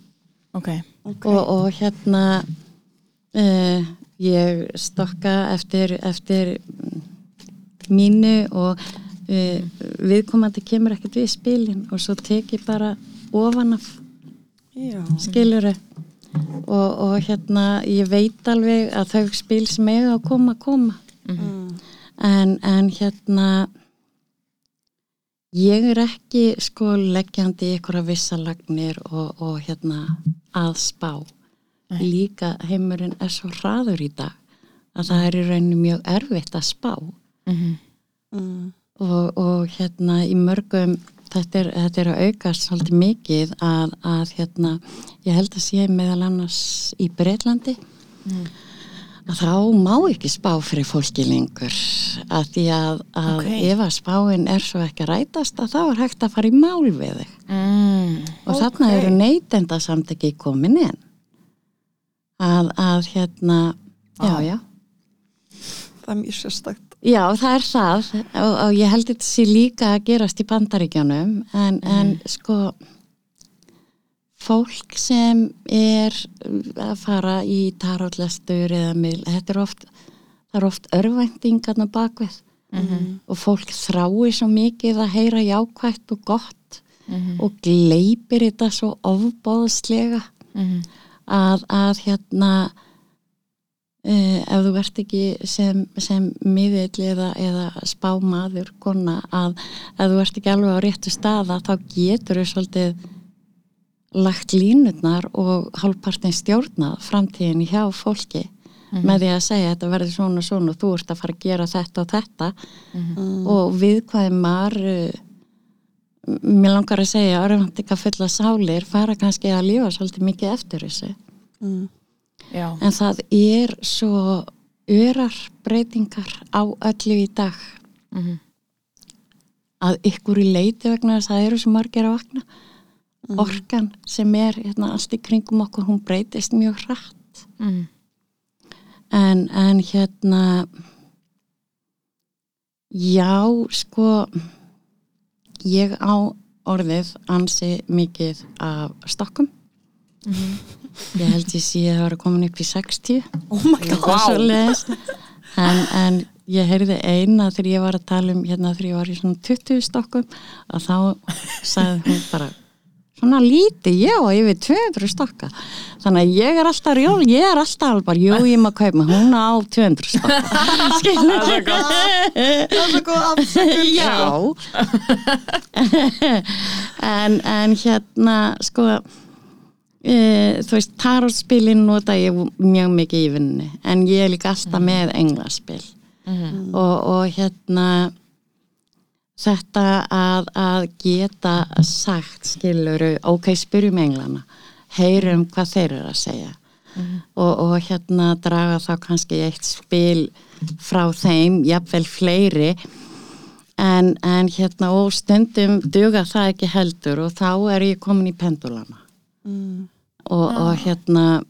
Ok, og, og hérna uh, ég stokka eftir, eftir mm, mínu og við, viðkomandi kemur ekkert við spilin og svo tek ég bara ofan af skiluru og, og hérna ég veit alveg að þau spil sem eiga að koma, koma. En, en hérna ég er ekki sko leggjandi í ykkur að vissalagnir og, og hérna að spá. Líka heimurinn er svo hraður í dag að það er í rauninu mjög erfitt að spá. Mm. og, og hérna í mörgum þetta er, þetta er að aukast svolítið mikið að, að hérna ég held að sé meðal annars í Breitlandi að þá má ekki spá fyrir fólki lengur að því að, að Ok. ef að spáin er svo ekki að rætast að þá er hægt að fara í mál við þig mm. og þarna Ok. eru neytenda samt ekki komin inn að, að hérna já, Vá. já Það er mjög sérstakt. Já, það er það og, og ég held þetta sé líka að gerast í bandaríkjónum en, en sko fólk sem er að fara í tarótlestur eða mil, þetta er oft það er oft örvæntingarna bakvið og fólk þrái svo mikið að heyra jákvætt og gott og gleipir þetta svo ofbóðslega að, að hérna uh, ef þú ert ekki sem, sem miðill eða, eða spámaður kona að ef þú ert ekki alveg á réttu staða þá getur þau svolítið lagt línutnar og hálfpartin stjórnað framtíðin hjá fólki með því að segja þetta verður svona svona og þú ert að fara að gera þetta og þetta. Og viðkvæmar uh, mér langar að segja örfantika fulla sálir fara kannski að lífa svolítið mikið eftir þessu. Mm. En það er svo örar breytingar á öllu í dag. Mhm. að ykkur í leiti vegna þess að það eru svo margir að vakna orkan sem er hérna, allt í kringum okkur, hún breytist mjög hratt. Mm. en, en hérna já, sko ég á orðið ansi mikið af stokkum. Ég held ég sé að það var komin upp í 60 Oh svoleiðis. en, en ég heyrði eina þegar ég var að tala um hérna þegar ég var í svona 20 stokkum að þá sagði hún bara svona lítið, já, yfir 200 stokka. Þannig að ég er alltaf jól, ég er alltaf alveg bara, jú, ég maður kaupa hún á 200 stokka. <laughs> Skilur það Það er góð afsökun. já. <laughs> En, en hérna sko e, þú veist, tarotspilin nota ég mjög mikið í vinninni en ég er líka alltaf með englaspil. Og, og hérna þetta að, að geta sagt skiluru, ok, spyrjum englana. Heyrum hvað þeir eru að segja. Og, og hérna draga þá kannski eitt spil frá þeim, jafnvel fleiri. En, en hérna og stundum duga það ekki heldur og þá er ég komin í pendulana Mm. og, og hérna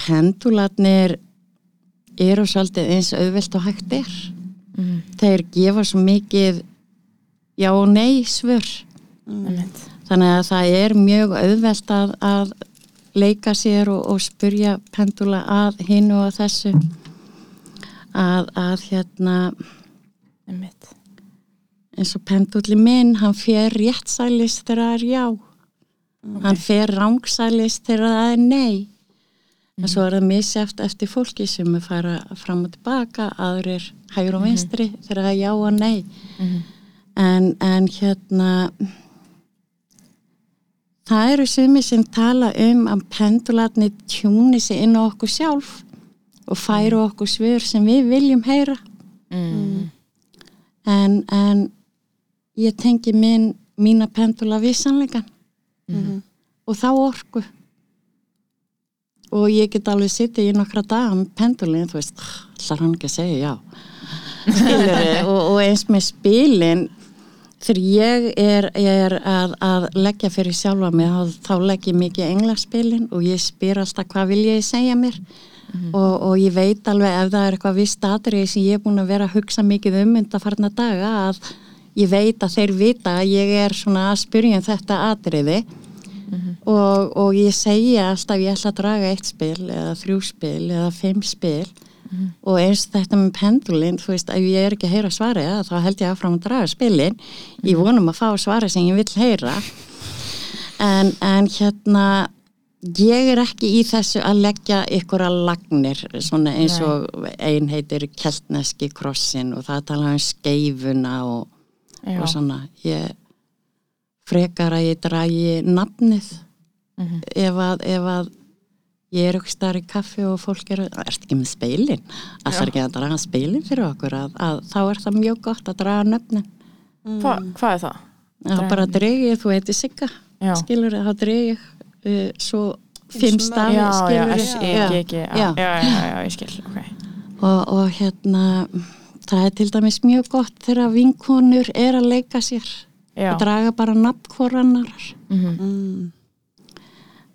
pendularnir eru svolítið eins auðvelt og hægt er þeir gefa svo mikið já og nei svör. Einmitt. þannig að það er mjög auðvelt að, að leika sér og, og spurja pendula að hinu og þessu. Að, að hérna eins og penduli minn, hann fer réttsælis þegar það er já. Hann fer rángsælis þegar það er nei en svo er það misjæft eftir fólki sem er fara fram og tilbaka aðrir hægur og vinstri þegar það er já og nei. En, en hérna það eru sumi sem tala um að pendularni tjúni sig inn á okkur sjálf og færu okkur svör sem við viljum heyra. Mm. en, en ég tengi minn, mína pendula við sannleikan og þá orku og ég get alveg sittið í nokkra daga með pendulin, þú veist ætlar hann ekki að segja já? <laughs> Og, og eins með spilin þegar ég er, ég er að, að leggja fyrir sjálfa mig þá, þá legg ég mikið englaspilin og ég spyr alltaf hvað vil ég segja mér? Og, og ég veit alveg ef það er eitthvað vist atrið sem ég er búin að vera að hugsa mikið um undarfarna daga að ég veit að þeir vita að ég er svona að spyrja um þetta atriði og, og ég segja alltaf ég ætla að draga eitt spil eða þrjú spil eða fimm spil. Og eins þetta með pendulin þú veist, ef ég er ekki að heyra svarið þá held ég áfram að draga spilin. Ég vonum að fá svarið sem ég vil heyra. En, en hérna ég er ekki í þessu að leggja ykkur að lagnir svona eins og ein heitir keltneski krossin og það tala um skeifuna og, og svona. Ég frekar að ég dragi nafnið. Ef, að, ef að ég er ykkur starf í kaffi og fólk er erst ekki með speilin að það er ekki að draga speilin fyrir okkur? Að, að þá er það mjög gott að draga nöfnin. Hva, hvað er það? Já, bara dregi ég, þú heitir Sigga skilur þá dregi ég uh, svo fimm stafi Já, já, E, G, G, já, Já. ég skil, ok. og, og hérna það er til dæmis mjög gott þegar vinkonur er að leika sér Já, og draga bara nafn hvorannar mhm, Mm.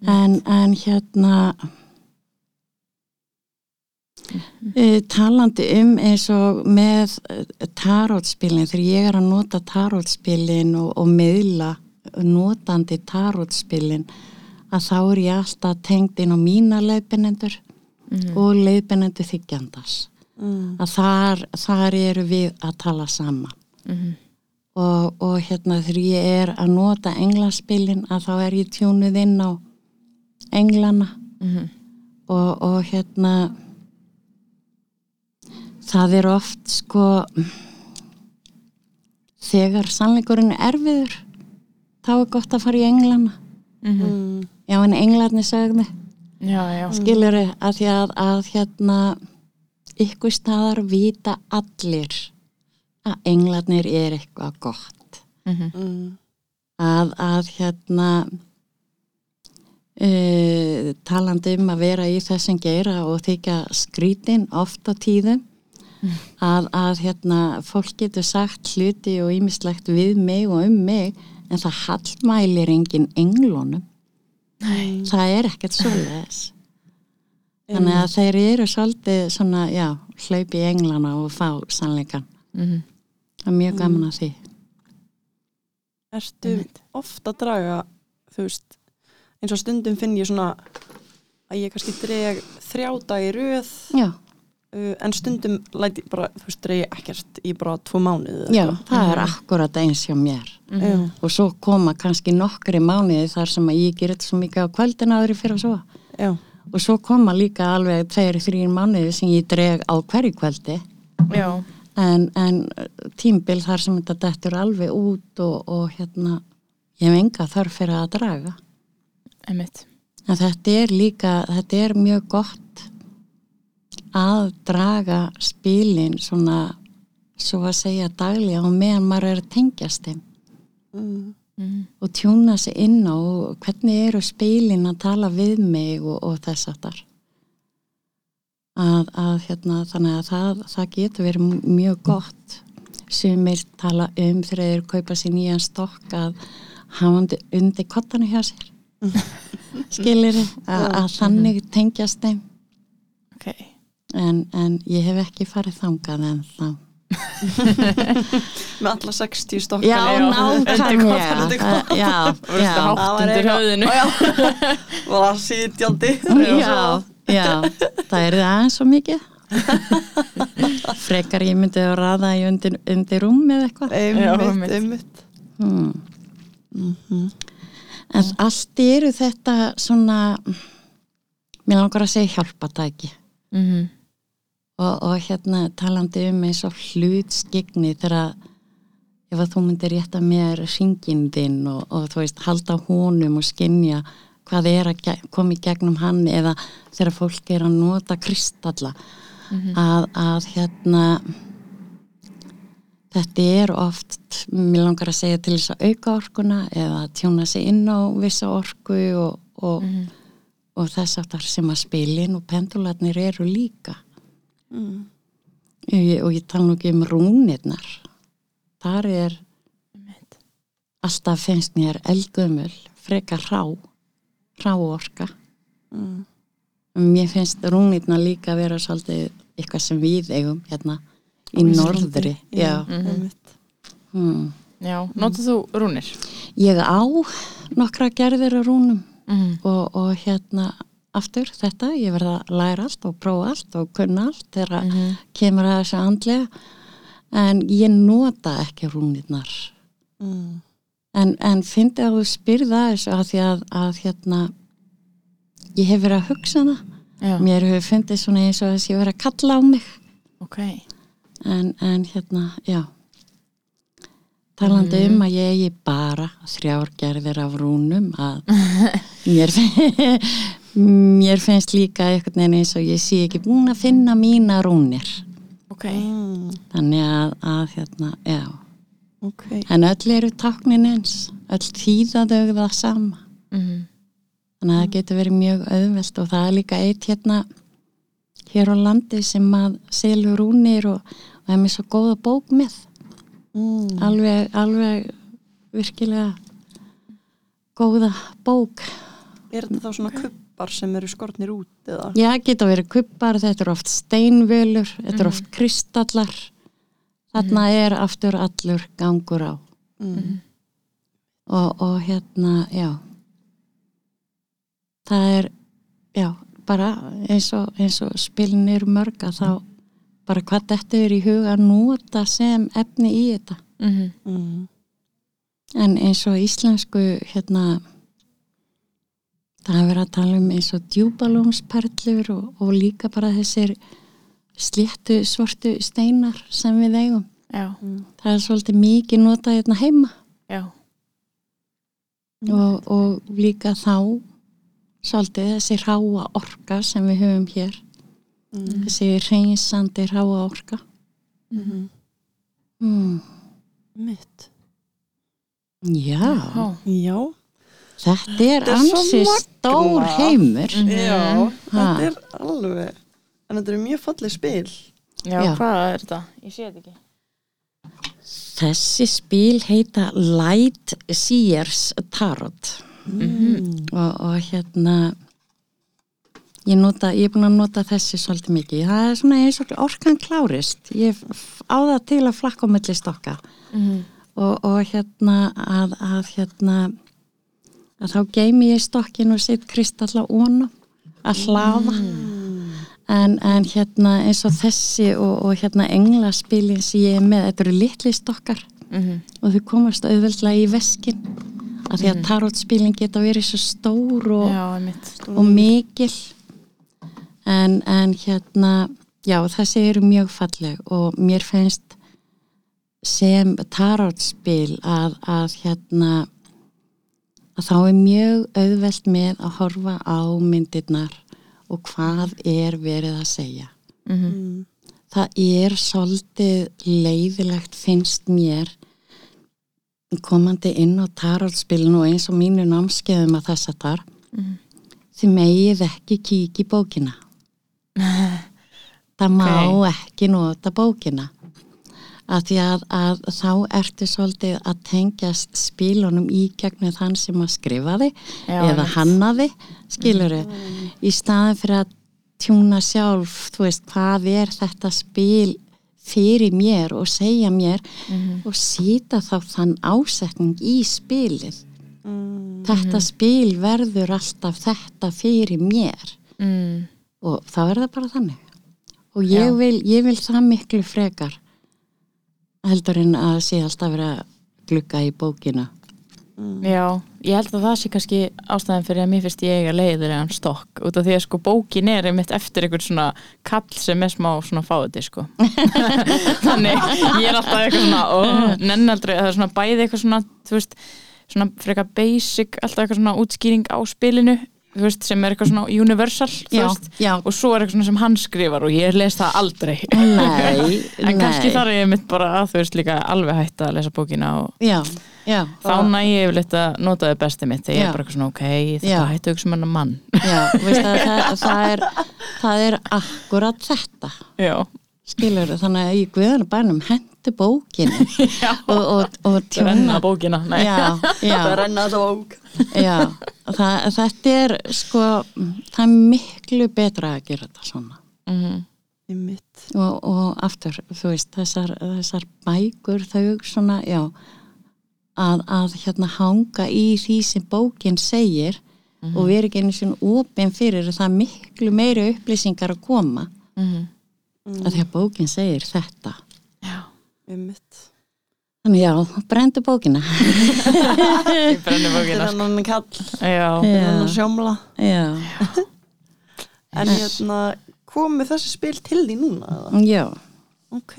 en, en hérna uh, talandi um eins og með tarótspilin þegar ég er að nota tarótspilin og, og miðla notandi tarótspilin að þá er ég alltaf tengd inn á mína leiðbennendur og leiðbennendur þykjandars Mm. að þar, þar eru við að tala saman. Mhm, og, og hérna þegar ég er að nota englaspilin að þá er ég tjúnuð inn á englana. Mhm, og, og hérna það er oft sko þegar sannleikurinn er erfiður þá er gott að fara í englana. Mm. já en englarnir sagði já, skilur að því að, að hérna ykkur staðar vita allir að englarnir er eitthvað gott. Mm. að, að hérna uh, talandi um að vera í þessum geira og þykja skrítin oft á tíðum að, að hérna fólk getur sagt hluti og ýmislegt við mig og um mig en það hallmælir engin englunum. Nei. það er ekkert svoleiðis. <laughs> Þannig að þeir eru svolítið svona, já, hlaupi í englana og fá sannleikan mhm, það er mjög gaman að því Ertu Einmitt. oft að draga, þú veist, eins og stundum finn ég svona að ég kannski dreg þrjá dag í röð já, uh, en stundum læti bara, þú veist, ég ekkert í bara tvo mánuði. eða já, eitthvað. það er akkurat eins hjá mér mhm, Já. og svo koma kannski nokkri mánuði þar sem að ég gerir þetta svo mikið á kvöldin áður fyrir að svo Já. og svo koma líka alveg tveir, þrýr mánuði sem ég dreg á hverju kvöldi já, en, en tímbil þar sem þetta dettur alveg út og, og hérna ég hef enga þarf fyrir að draga. Emitt, en þetta er líka, þetta er mjög gott að draga spilin svona svo að segja daglega og meðan maður er tengjast þeim. Mm. mhm, og tjúna sig inn á hvernig eru spilin að tala við mig og, og þess að þar að, að hérna þannig að það, það getur verið mjög gott. Sumir tala um þegar þeir kaupa sér nýjan stokk að hafa undir, kottanu hjá sér. <laughs> Skilir að, að þannig tengjast þeim. Ok, en, en ég hef ekki farið þangað en þá. <laughs> Með alla 60 stokkana. já, nákvæmlega. Já, það verður já. hátt Það var höfðinu. <laughs> Já. Já, það er það aðeins svo mikið. <laughs> Frekar ég myndi að raða í undir, undir rúm eða eitthvað. Einmitt, einmitt. einmitt. Hmm. En allt eru þetta svona, mér langar að segja hjálpatæki. mhm, Og, og hérna talandi um eins og hlutskigni þegar ef að þú myndir rétta mér ringin þinn og, og þú veist halda honum og skinja hvað er að koma í gegnum hann eða þegar fólk er að nota kristalla. Að, að hérna þetta er oft mér langar að segja til þess að auka orkuna eða tjóna sig inn á vissa orku og, og, og þess aftar sem að spilin og pendularnir eru líka. Mm. Ég- og ég tala nú ekki um rúnirnar. Þar er alltaf finnst mér eldgömmul frekar rá rá orka Mm. mér finnst rúnirnar líka vera svolítið eitthvað sem við eigum hérna í Íslandi, norðri já. Einmitt. Hmm. já, notað þú rúnir ég á nokkra gerðir á rúnum mhm, og, og hérna aftur þetta, ég verða að læra allt og prófa allt og kunna allt þegar Mhm. kemur að þessu andlega en ég nota ekki rúnirnar Mm. En, en fyndi að þú spyrða þessu að því að, að hérna ég hef verið að hugsa það Já, mér hefur fundið svona eins og þess að ég verið að kalla á mig ok. en, en hérna, já talandi um að ég eigi bara þrjár gerðir af rúnum að <laughs> mér, <laughs> mér finnst líka einhvern veginn eins og ég sé ekki búin að finna mína rúnir Ok. Mm. þannig að, að hérna, já Ok. en öll eru táknin eins öll þýðaðau það sama Mhm. þannig að það getur verið mjög auðvelt og það er líka eitt hérna hér á landi sem að selur rúnir og, og það er mér svo góða bók með Mm. alveg, alveg virkilega góða bók Er þetta þá svona kubbar sem eru skortnir út eða? já, geta verið kubbar, þetta er oft steinvölur þetta er oft kristallar þarna er aftur allur gangur á Mm. og, og hérna, já það er já, bara eins og, eins og spilin eru mörg að þá bara hvað þetta er í huga að nota sem efni í þetta Mhm. Mm. En eins og íslensku hérna það er verið að tala um eins og djúbalónsperlur og, og líka bara þessir sléttu svartu steinar sem við eigum. Já, Það er svolítið mikið notað hérna heima já. og, og líka þá svolítið þessi ráa orka sem við höfum hér. Mm. Þessi reynsandi ráa orka. Mm. Mm. Mitt. Já, Já. Já. þetta er er ansi stór heimur. Já. Þetta er alveg. En þetta er mjög fallið spil. Já, Já. hvað er þetta? Ég sé þetta ekki. Þessi spil heita Light Seers Tarot Mm. og, og hérna ég, nota, ég er búin að nota þessi svolítið mikið. Það er svona eins og orkan klárist. Ég á það til að flakka á milli stokka Mhm. og, og hérna að, að hérna að þá geimi ég stokkin og set kristalla óna að hlafa en, en hérna eins og þessi og, og hérna englaspilin sem ég er með, þetta eru litli stokkar. Mhm. og þau komast auðveldlega í veskin af því að tarotspilin geta verið svo stór og, Já, og mikil. En, en hérna já þessi eru mjög falleg og mér finnst sem tarotspil að, að hérna að þá er mjög auðvelt með að horfa á myndirnar og hvað er verið að segja Mhm. Mm. það er svolítið leiðilegt finnst mér komandi inn á tarotspilinu og eins og mínu námskeiðum að þess að þar Mhm. þið megið ekki kíkja í bókina <laughs> það má ekki nota bókina að því að, að þá ertu svolítið að tengjast spilunum í gegnum þann sem að skrifaði Já, eða einmitt. hannaði skiluru, í staðin fyrir að tjúna sjálf, þú veist, hvað er þetta spil fyrir mér og segja mér Mhm. og sýta þá þann ásetning í spilið. Mm. Þetta spil verður alltaf þetta fyrir mér Mm. og þá er það bara þannig. Og ég vil, ég vil það miklu frekar heldur en að sé alltaf vera að glugga í bókina. Já, ég held að það sé kannski ástæðan fyrir að mér finnst ég eiga leiðilegan stokk út af því að sko bókin er einmitt eftir einhvern svona kall sem er smá svona fáiði sko. <laughs> Þannig ég er alltaf eitthvað svona ó, nennaldri, það er svona bæði eitthvað svona þú veist, svona frekar basic alltaf eitthvað svona útskýring á spilinu veist, sem er eitthvað svona universal Já, veist, já. og svo er eitthvað sem hann skrifar og ég les það aldrei Nei, <laughs> en kannski nei. þar er ég mitt bara að þú veist líka alveg hægt að lesa bókina og Já, já. þá næ ég yfirleitt að nota þau besti mitt þegar ég er bara eitthvað svona ok, þetta hættu hugsa um hennar mann Já, veist að það, <laughs> það, er, það er akkurat þetta, já, skilur þannig að í guðanum bænum hendur bókinu <laughs> og, og, og renna tjóna. bókina Nei. Já, Það já, renna bók. já. Það, þetta er sko, það er miklu betra að gera þetta svona. Mhm. Í mitt. Og, og aftur, þú veist, þessar, þessar bækur, þau svona, já, að, að hérna hanga í því sem bókin segir og við erum ekki einu svona opinn fyrir það er miklu meiri upplýsingar að koma Mhm. Að því að bókin segir þetta Já, Einmitt. þannig já, brendu bókina <laughs> ég er bókina hann kall, þetta er hann já, sjómla. já, <laughs> En hérna, komið þessi spil til því núna? eða? já. Ok.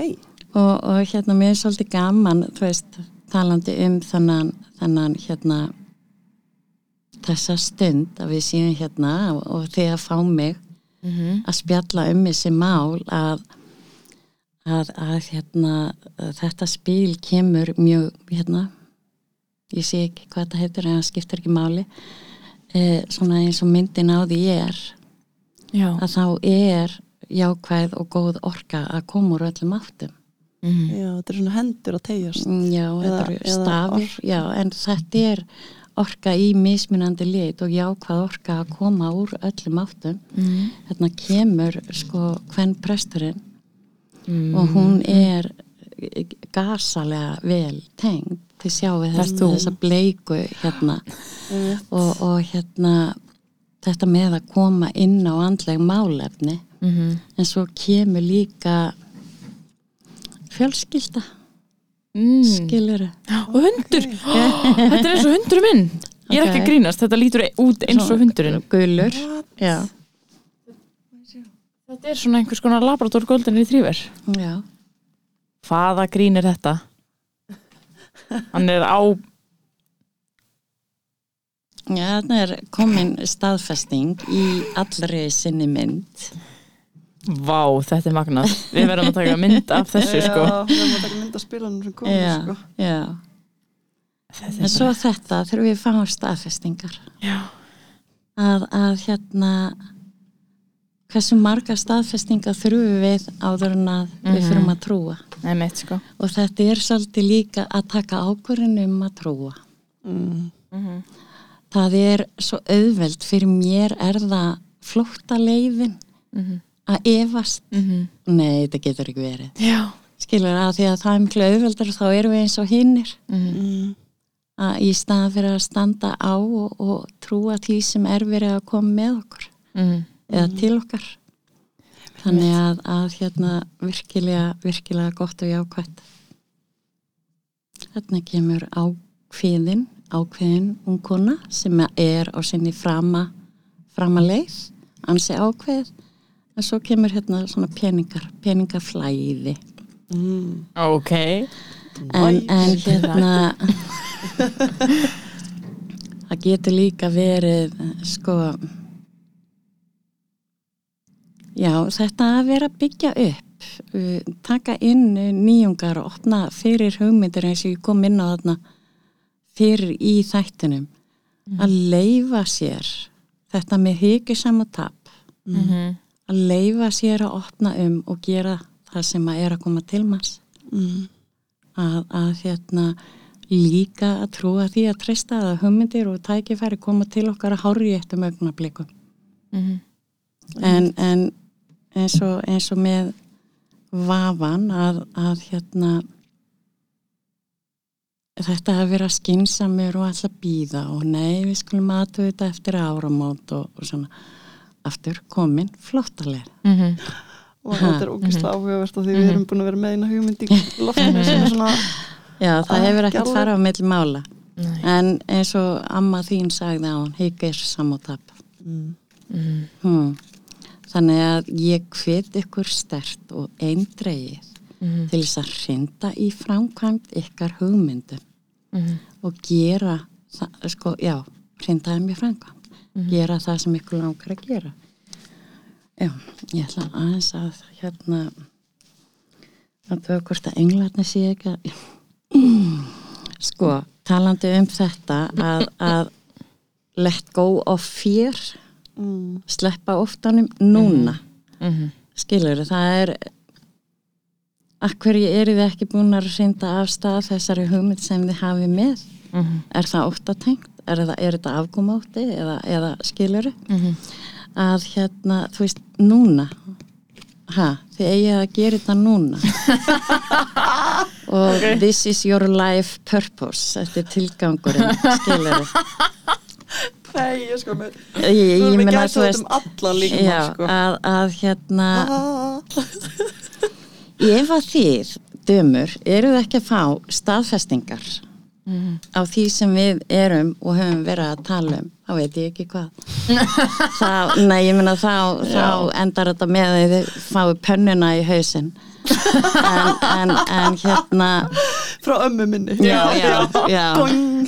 og, og hérna mér er svolítið gaman þú veist, talandi um þannan, þannan hérna þessa stund að við séum hérna og, og því að fá mig Mhm. að spjalla um þessi mál að, að, að hérna að þetta spil kemur mjög hérna ég sé ekki hvað þetta heitir en það skiptir ekki máli e, svona eins og myndin á því er já, að þá er jákvæð og góð orka að koma úr öllum áttum Mhm. Já, þetta er svona hendur að tegjast. Mm, Já, Eða- þetta eru eða stafir, já, en þetta er orka í mismunandi lit og jákvæð orka að koma úr öllum áttum. Mhm. Þarna kemur sko hvern presturinn Mhm. og hún er gasalega vel tengd til sjá við þess, þessa bleiku hérna Einmitt. og, og hérna þetta með að koma inn á andleg málefni Mhm. en svo kemur líka fjölskylda, Mm. skiluru. Og hundur, <gasps> þetta er eins og hundur minn Ég er ekki að grínast, þetta lítur út eins og hundurinn Gulur, Þetta er svona einhvers konar Labrador Golden Retriever já. Hvaða grín er þetta? Hann er á Já, þarna er komin staðfesting í allri sinni mynd. Vá, þetta er magnað Við verðum að taka mynd af þessu sko Já, við erum að taka mynd af spilanum sem komið, Já, sko. já. Þetta En er svo þetta þurfum við að fá staðfestingar. Já, Að, að hérna, hversu marga staðfestingar þurfum við áður en að við Mhm. þurfum að trúa. mitt sko Og þetta er svolítið líka að taka ákvörðin um að trúa. Mm. Mhm. Það er svo auðveld, fyrir mér er það flótta leiðin Mhm. Að efast. Mhm. Nei, þetta getur ekki verið. Já skilur að því að það er miklu auðveldar þá erum við eins og hinnir Mhm. Mm. að í staðan fyrir að standa á og, og trúa því sem er verið að koma með okkur Mhm. eða til okkar þannig að, að hérna virkilega, virkilega gott og jákvætt þarna kemur ákveðin ákveðin ungkona sem er á sinni frama frama leið, ansi ákveð en svo kemur hérna svona peningar, peningaflæði Mm. Ok. En, en hérna það getur líka verið sko já þetta að vera byggja upp uh, taka inn uh, nýjungar og opna fyrir hugmyndir eins og ég kom inn á þarna fyrir í þættinum að leifa sér þetta með hyggisam og tap. Mhm. Að leifa sér að opna um og gera það sem að er að koma til manns Mm. að, að hérna líka að trúa því að treysta að hugmyndir og tækifæri koma til okkar að hári eftir mögnablikum Mhm. en, en eins, og, eins og með vafan að, að hérna þetta að vera skinsamur og alltaf býða og nei við skulum aðtöðu þetta eftir áramót og, og svona aftur komin flottalega Mhm. og þetta er ógeðslega áhugavert af því við erum búin að vera með eina hugmynd í loftinu sem er svona Já, það hefur ekki ekkert farað á milli mála Nei. en eins og amma þín sagði á hann hyggir samotap mm. Mhm. hmm. þannig að ég hvet ykkur stert og eindreið Mhm. til þess að hrinda í framkvæmt ykkar hugmyndum Mhm. og gera sko, já, hrinda þeim í framkvæmt gera það sem ykkur langar að gera já, ég ætla aðeins að hérna að þau hvort að englarni sé ekki að <clears throat> sko, talandi um þetta að, að let go of fear Mm. sleppa oftanum núna Mhm. skilur það er Akkurju eru þið ekki búin að reynda af stað þessari hugmynd sem þið hafið með? Mhm. Er það óttatengt? Er, það, er þetta afgómátti eða, eða skiluru? Mhm. Að hérna, þú veist, núna, ha, þið eigið að gera þetta núna. <laughs> Og this is your life purpose, þetta er tilgangurinn, skiluru. Nei, ég sko með ég, ég, meina, ekki þú að veist um líka já, sko. að, að hérna Ah. <laughs> ef að þið, dömur eru þið ekki að fá staðfestingar á því sem við erum og höfum verið að tala um þá veit ég ekki hvað. <laughs> Þá, nei, ég meina þá, þá endar þetta með að þið fáið pönnuna í hausinn. En, en, en hérna Frá ömmu minni. Já, já, já,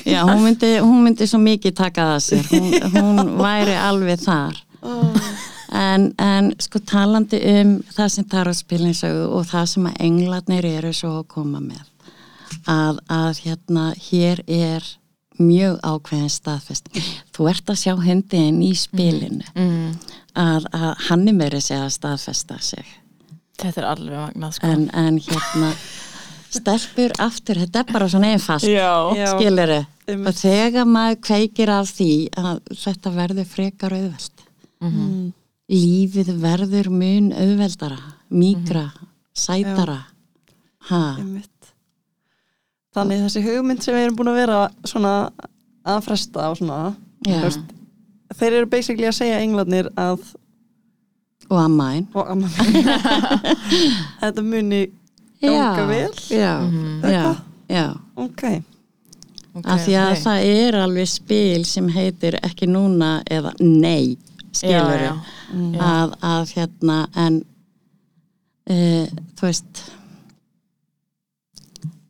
já. Hún, myndi, hún myndi svo mikið taka það sér. Hún, hún væri alveg þar. En, en sko talandi um það sem tarotspilin sögðu og það sem að englarnir eru svo að koma með að, að hérna hér er mjög ákveðin staðfest. Þú ert að sjá hundin í spilinu. Mm. að, að hann er meiri að staðfesta sig. Þetta er alveg magnað sko. En, en hérna stelpur aftur, þetta er bara svona einfalt skilur Einmitt. og þegar maður kveikir af því að þetta verður frekar auðvelt. Mm. lífið verður mun auðveldara mýgra, sætara. Ha. Þannig þessi hugmynd sem við erum búin að vera svona að fresta og svona þú veist, þeir eru basically að segja englarnir að og ammaðin og amma mín <laughs> þetta muni ganga vel. Já, já, já. Ok, ok, af því að ok. það er alveg spil sem heitir ekki núna eða nei skilur Já, já. Já. að, að hérna en uh, þú veist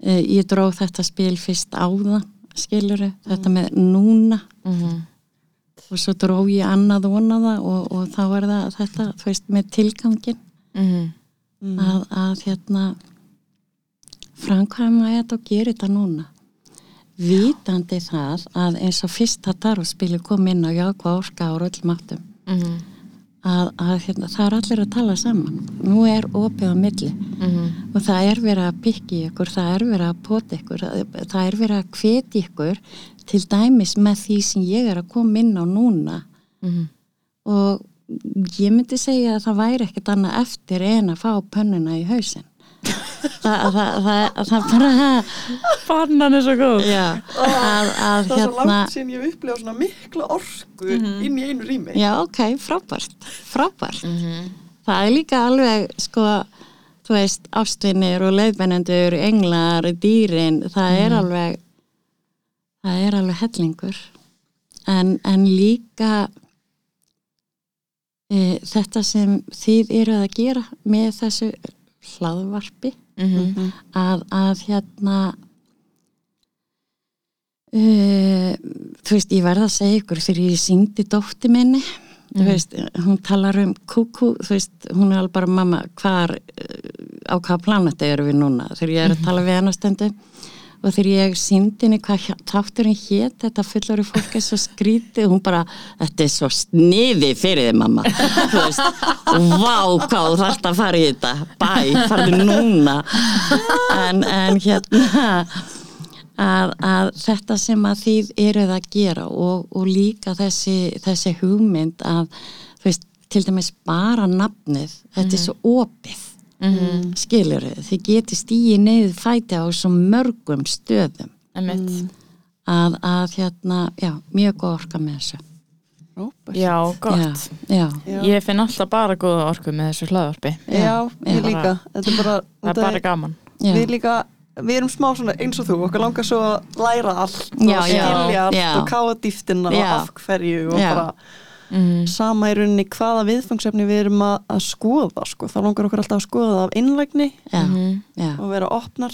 ég dróð þetta spil fyrst á það skilur þetta með núna Mhm. og svo dróð ég annað vona það og, og þá er það þetta þú veist með tilgangin Mhm. að, að hérna framkvæma þetta og gera þetta núna vitandi það að eins og fyrsta tarotspili kom inn á jákvæð orka á öllum áttum Mhm. Að, að hérna, það er allir að tala saman nú er opið á milli Mhm. og það er verið að byggja ykkur það er verið að pota ykkur það, er verið að hveti ykkur til dæmis með því sem ég er að koma inn á núna Mhm. og ég myndi segja að það væri ekkert annað eftir en að fá pönnuna í hausinn það, bara Bannan er svo góð. Það er svo hérna langt síðan ég upplifa svona mikla orku inn í einu rými. Já ok, frábært frábært. Mhm. það er líka alveg sko þú veist, ástvinnir og leiðbennendur englar, dýrin það er alveg það er alveg hellingur. En, en líka e, þetta sem þið eru að gera með þessu hlaðvarpi Mhm. að, að hérna uh, þú veist, ég verða að segja ykkur þegar ég syngdi dótti minni þú veist, hún talar um kúkú, þú veist, hún er alveg bara mamma, hvar uh, á hvaða planetu eru við núna, þegar ég er að tala við hennar stundu og þegar ég syngdi henni hvað hjá- þátturinn hét þetta fullari fólk er svo skrítið hún bara, þetta er svo sniði fyrir þið mamma. Þú veist, vá hvað þú þarft að fara í þetta. Bæ, farðu núna. En, en hérna að, að þetta sem að þið eruð að gera og, og líka þessi, þessi hugmynd að þú veist, til dæmis bara nafnið, þetta er svo opið Mhm. skilur þið geti stíið neyð fæti á svo mörgum stöðum. Einmitt. að, að hérna, já, mjög góð orka með þessu. Róbert. Já, gott. Já, Já. Ég finn alltaf bara góða orku með þessu hlaðvarpi. Já, ég líka. Þetta er bara, Það er bara gaman. Já, við líka við erum smá svona eins og þú, okkar langar svo að læra allt. Já, og skilja já, allt já. og káa dýftina og af hverju og Já. bara Mhm. sama í rauninni hvaða viðfangsefni við erum að, að skoða sko. þá langar okkur alltaf að skoða það af innlægni já, Mhm. já, og vera opnar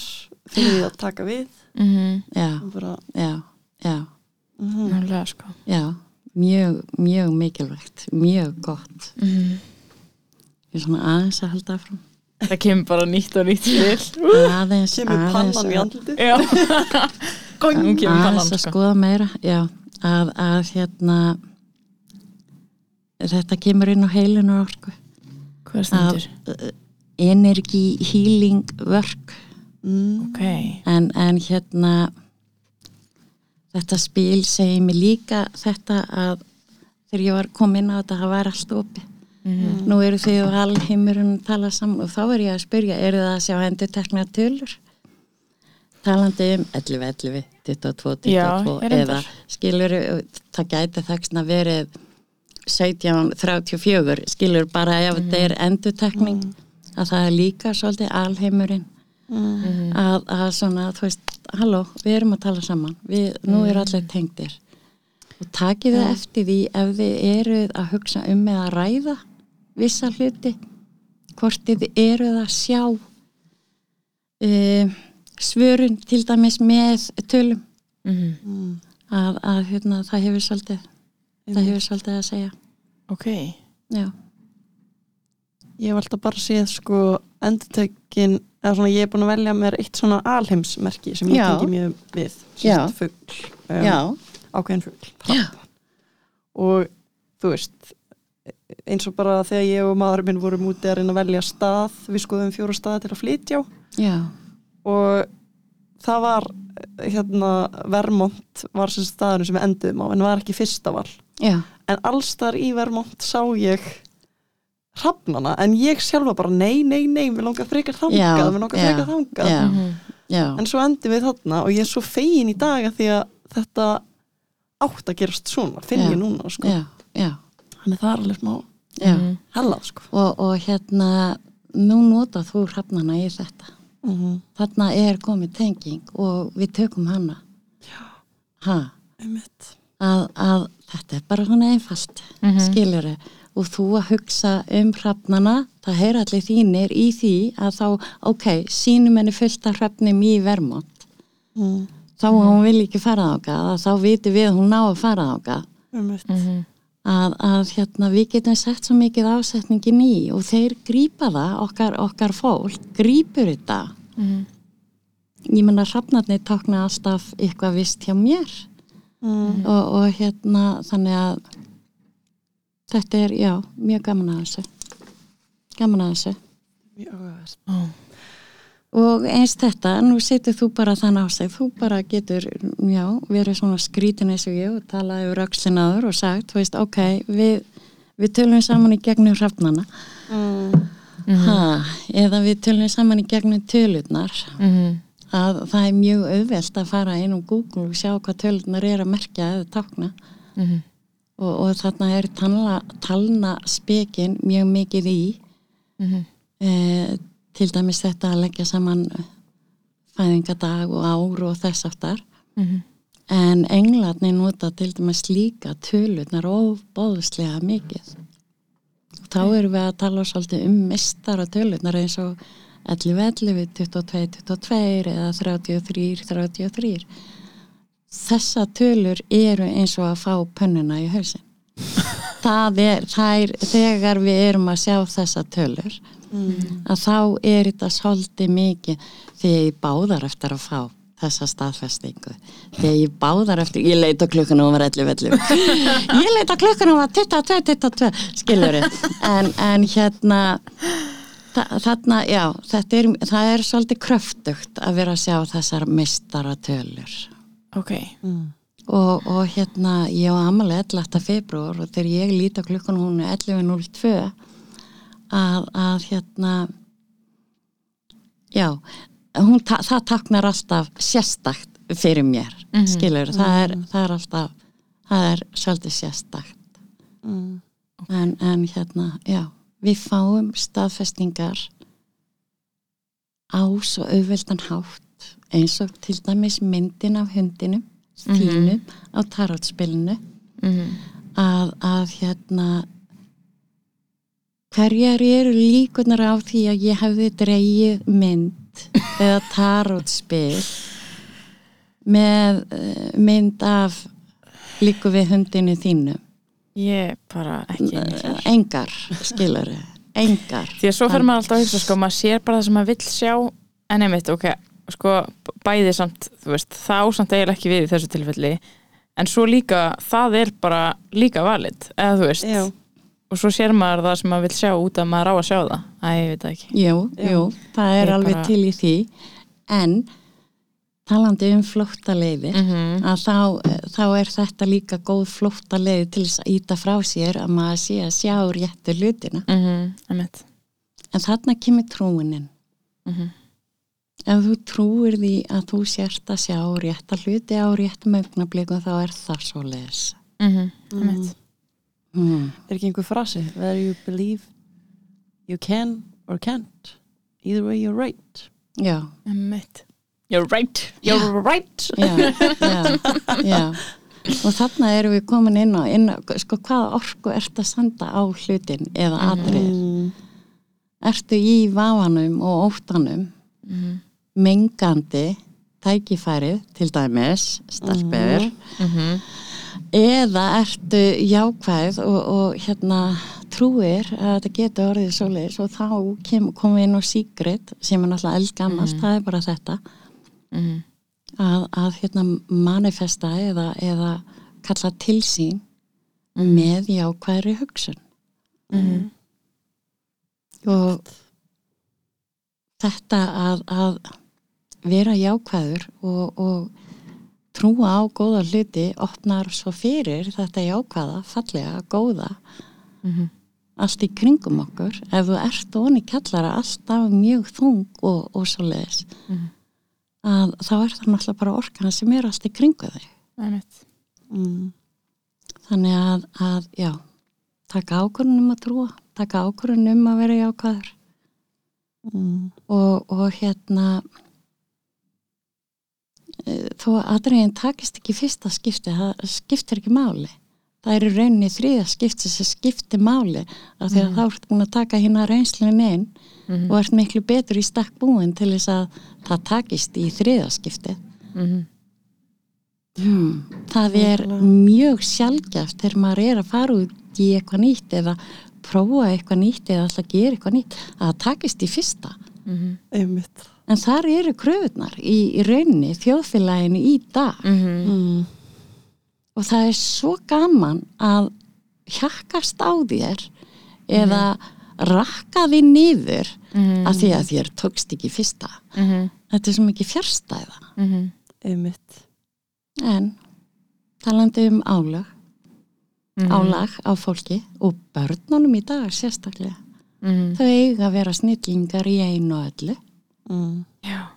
fyrir því að taka við. Mhm. já, og bara, já, já, mhm. Nálega sko. Já. Mjög, mjög mikilvægt. Mjög gott. Mhm. ég er svona aðeins að halda fram Það kemur bara nýtt og nýtt til. <laughs> Aðeins, kemur aðeins Já. <laughs> Aðeins að sko. skoða meira. Já, að, að hérna þetta kemur inn á heilinu orku Hvað er að stendur? uh, energy healing work mm. Ok en, en hérna þetta spil segir mér líka þetta að þegar ég var komin á þetta það var allt opið Mhm. nú eru þið og alheimurinn að tala saman og þá er ég að spyrja, eru það að sjá endur tekna tölur talandi um 11, 11, 22, Já, 22 ég eða skilur, það gæti þaksna verið 17, 34 skilur bara ef þetta er endutekning að það er líka svolítið alheimurinn. Að, að svona, þú veist, halló, við erum að tala saman við, nú er allir tengdir. Og takið þið eftir því ef þið eruð að hugsa um með að ræða vissa hluti hvort þið eruð að sjá e, svörun til dæmis með tölum. Mhm. að, að hérna, það hefur svolítið það hefur svolítið að segja. Ok, já, Ég hef alltaf bara séð sko endurtökin, eða svona ég er búin að velja mér eitt svona alheimsmerki sem ég tengi mjög við, sérst fugl um, já, ákveðin hrafn. og þú veist eins og bara þegar ég og maðurinn minn vorum úti að reyna að velja stað við skoðum fjóra staði til að flytja já, og það var hérna Vermont var sem staðurinn sem við enduðum á en var ekki fyrsta val já, en allstar í Vermont sá ég hrafnana en ég sjálfa bara nei, nei, nei mér langar frekar þangað, Já, mér langar já, frekar þangað já, Mhm. já, en svo endum við þarna og ég er svo fegin í dag að því að þetta átt að gerast svona, finn Já. ég núna sko. já, já, þannig það er alveg smá já. Mhm. hellað sko. Og, og hérna nú nota þú hrafnana í þetta mm -hmm. þarna er komið tenging og við tökum hana ha, að, að þetta er bara svona einfalt Mhm. skilur og þú að hugsa um hrafnana það heyr allir þínir í því að þá, ok, sínum henni fullt af hrafnum í vermont mm. þá að hún vil ekki fara ákað þá viti við hún ná að fara ákað Mhm. að, að hérna, við getum sett svo mikið ásetningin í og þeir grípa það, okkar, okkar fólk grípur þetta Mhm. ég menna hrafnarnir tákna alltaf eitthvað vist hjá mér Mm. og, og hérna þannig að þetta er, já, mjög gaman að þessu gaman að þessu Mjög áhugavert. Ó. og eins þetta, nú setur þú bara þann á sig, þú bara getur já, verið svona skrítin eins og ég og talaði öxlin áður og sagt þú veist, ok, við, við tölum saman í gegnum hrafnana Mm. ha, eða við tölum saman í gegnum tölurnar Mhm. Að það er mjög auðvelt að fara inn á Google og sjá hvað tölurnar er að merkja eða tákna Mhm. og, og þarna er talna, talna spekin mjög mikið í Mhm. e, til dæmis þetta að leggja saman fæðingadag og ár og þess aftar Mhm. en englarnir nota til dæmis líka tölurnar óbóðslega mikið og þá erum við að tala svolítið um mistara tölurnar eins og 11, 11, 22, 22 eða 33, 33 þessa tölur eru eins og að fá pönnuna í hausin <laughs> það er, það er þegar við erum að sjá þessa tölur að þá er þetta svolítið mikið þegar ég báðar eftir að fá þessa staðfestingu. Þegar ég báðar eftir, ég leit á klukkuna og var 11, 11 <laughs> ég leit á klukkuna og var 22, 22 skilur en, en hérna þarna, já, þetta er það er svolítið kröftugt að vera að sjá þessar mistara tölur Ok. Mm. og, og hérna ég á amalega 11. februar og þegar ég líti á klukkun hún er 11.02 að, að hérna já hún, ta það taknar alltaf sérstakt fyrir mér, Mhm. skilur það, er, það er alltaf það er svolítið sérstakt Mm. en, en hérna, já við fáum staðfestingar á svo auðveldan hátt eins og til dæmis myndin af hundinum þínum á tarotspilinu. Mhm. að, að hérna hverjar eru líkunar á því að ég hefði dreigið mynd <laughs> eða tarotspil með uh, mynd af líku við hundinu þínu Ég bara ekki engar, skilur engar. Því að svo fer maður alltaf að hugsa, sko, maður sér bara það sem maður vill sjá, en einmitt, ok, sko, bæði samt, þú veist, það ásamt eiginlega ekki við í þessu tilfelli, en svo líka, það er bara líka valid, eða þú veist, Já. og svo sér maður það sem maður vill sjá út að maður á að sjá það, æ, ég veit ekki. Jú, jú, það er Ég alveg bara- til í því en talandi um flóttaleiðir Mm að þá, þá er þetta líka góð flóttaleið til þess að íta frá sér að maður sé að sjá réttu hlutina -hmm. einmitt. en þarna kemur trúinin Mhm. ef þú trúir því að þú sért að sjá rétta hluti á réttum augnablikum þá er það svo les mm -hmm. mm. Er ekki einhver frasi? Whether you believe you can or can't. Either way you're right. já, You're right. You're right. já, já, já. Og þarna erum við komin inn á, inn á sko hvaða orku ert að senda á hlutin eða atrið Mm, ertu í vafanum og óttanum Mhm. mengandi tækifærið til dæmis stelpur Mhm. eða ertu jákvæð og, og hérna trúir að þetta getur orðið svoleiðis og þá komum við inn á síkrit sem er náttúrulega eldgamast, það er bara þetta Mhm. að, að hérna manifesta eða, eða kalla til sín með jákvæðri hugsun Mhm. og þetta að, að vera jákvæður og, og trúa á góða hluti opnar svo fyrir þetta jákvæða, fallega, góða Mhm. allt í kringum okkur ef þú ert onni kallara alltaf mjög þung og, og svo leiðis Mhm. Að þá er það náttúrulega bara orkan sem er allt í kringu Einmitt. mm, þannig að, að já taka ákvörðun um að trúa taka ákvörðun um að vera jákvæður. Mm, og, og hérna e, þó aðriðin takist ekki í fyrsta skipti, það skiptir ekki máli. Það er í rauninni þriða skipti sem skiptir máli af því að þá ertu búin að taka hérna reynslun inn Mhm. og ert miklu betur í stakk búin til þess að það takist í þriða skipti Mhm. hmm. það er mjög sjálfgæft þegar maður er að fara út í eitthvað nýtt eða prófa eitthvað nýtt eða alltaf gera eitthvað nýtt að það takist í fyrsta Mhm. einmitt. En þar eru kröfunar í, í rauninni þjóðfélaginu í dag Mhm. Mm, og það er svo gaman að hjakkast á þér eða rakka því niður Mhm. að því að þér tókst ekki fyrsta. Mhm. Þetta er svo mikið fjárstæða. Mhm. einmitt. En talandi um álag, Mhm. álag á fólki og börnunum í dag sérstaklega. Mhm. Þau eiga að vera snillingar í einu og öllu. Mm, Já,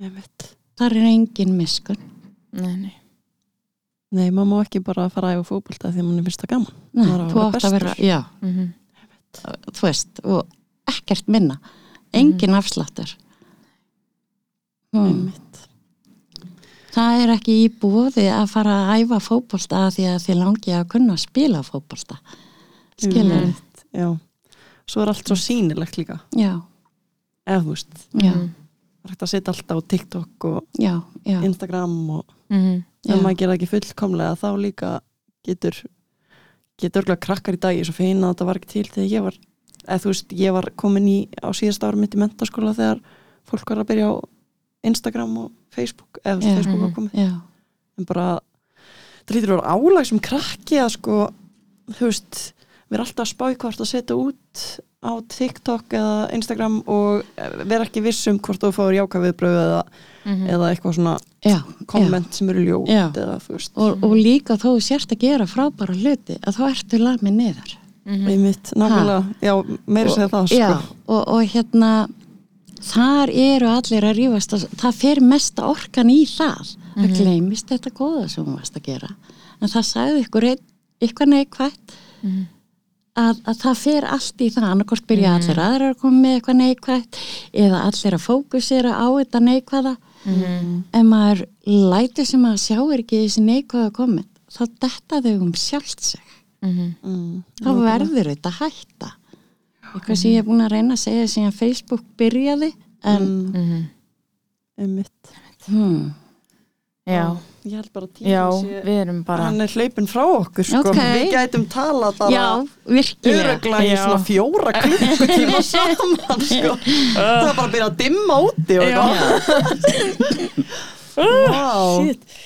einmitt. Þar er engin miskun. nei, nei Nei, maður má ekki bara fara að æfa fótbolta því að mann finnst það gaman. Nei, þú átt að vera, já, Mhm. Þú veist, og ekkert minna. Engin afsláttur. Hmm. Einmitt. Það er ekki í búði að fara að æfa fótbolta af því að þið langi að kunna að spila fótbolta. Skilur Já. Svo er allt svo sýnilegt líka. Já, Eða þú veist, já, það er hægt að setja alltaf á TikTok og já, já. Instagram og Mhm. ef maður gera ekki fullkomlega þá líka getur getur örgulega krakkar í dag ég er svo feina að þetta var ekki til þegar ég var eða þú veist, ég var komin í á síðast ára mitt í mentaskóla þegar fólk var að byrja á Instagram og Facebook eða Já. Facebook var komið Já, en bara, það lítur að vera álag sem krakki að sko þú veist, við erum alltaf að spá í hvort að setja út á TikTok eða Instagram og eh, vera ekki viss um hvort þú fáir jáka viðbröð eða, Mhm. eða eitthvað svona já. komment sem eru ljót Já. eða þú Og, og líka þó þú sért að gera frábæra hluti að þá ertu lamið niður. Mhm. einmitt, nákvæmlega, já, meiri segja það sko. Já, og, og hérna þar eru allir að rífast og það fer mesta orkan í það það gleymist þetta góða sem hún varst að gera en það sagði ykkur ein, eitthvað neikvætt Mhm. að, að það fer allt í það annarkort byrja allir aðra að koma með eitthvað neikvætt eða allir að fókusera á þetta neikvæða Mhm. ef maður lætur sem að sjá er ekki þessi neikvæða komment þá detta þau um sjálft sig. Mhm. mm, þá verður þetta hætta. Eitthvað sem ég er búin að reyna að segja sem að Facebook byrjaði en mm, Mhm. einmitt. Hmm, Já, ég held bara að já, við erum bara hann er hlaupin frá okkur sko. Ok. við gætum talað bara já, virkilega í svona fjóra klukkutíma <laughs> saman sko. <laughs> það er bara að byrja að dimma úti og wow. <laughs> Shit.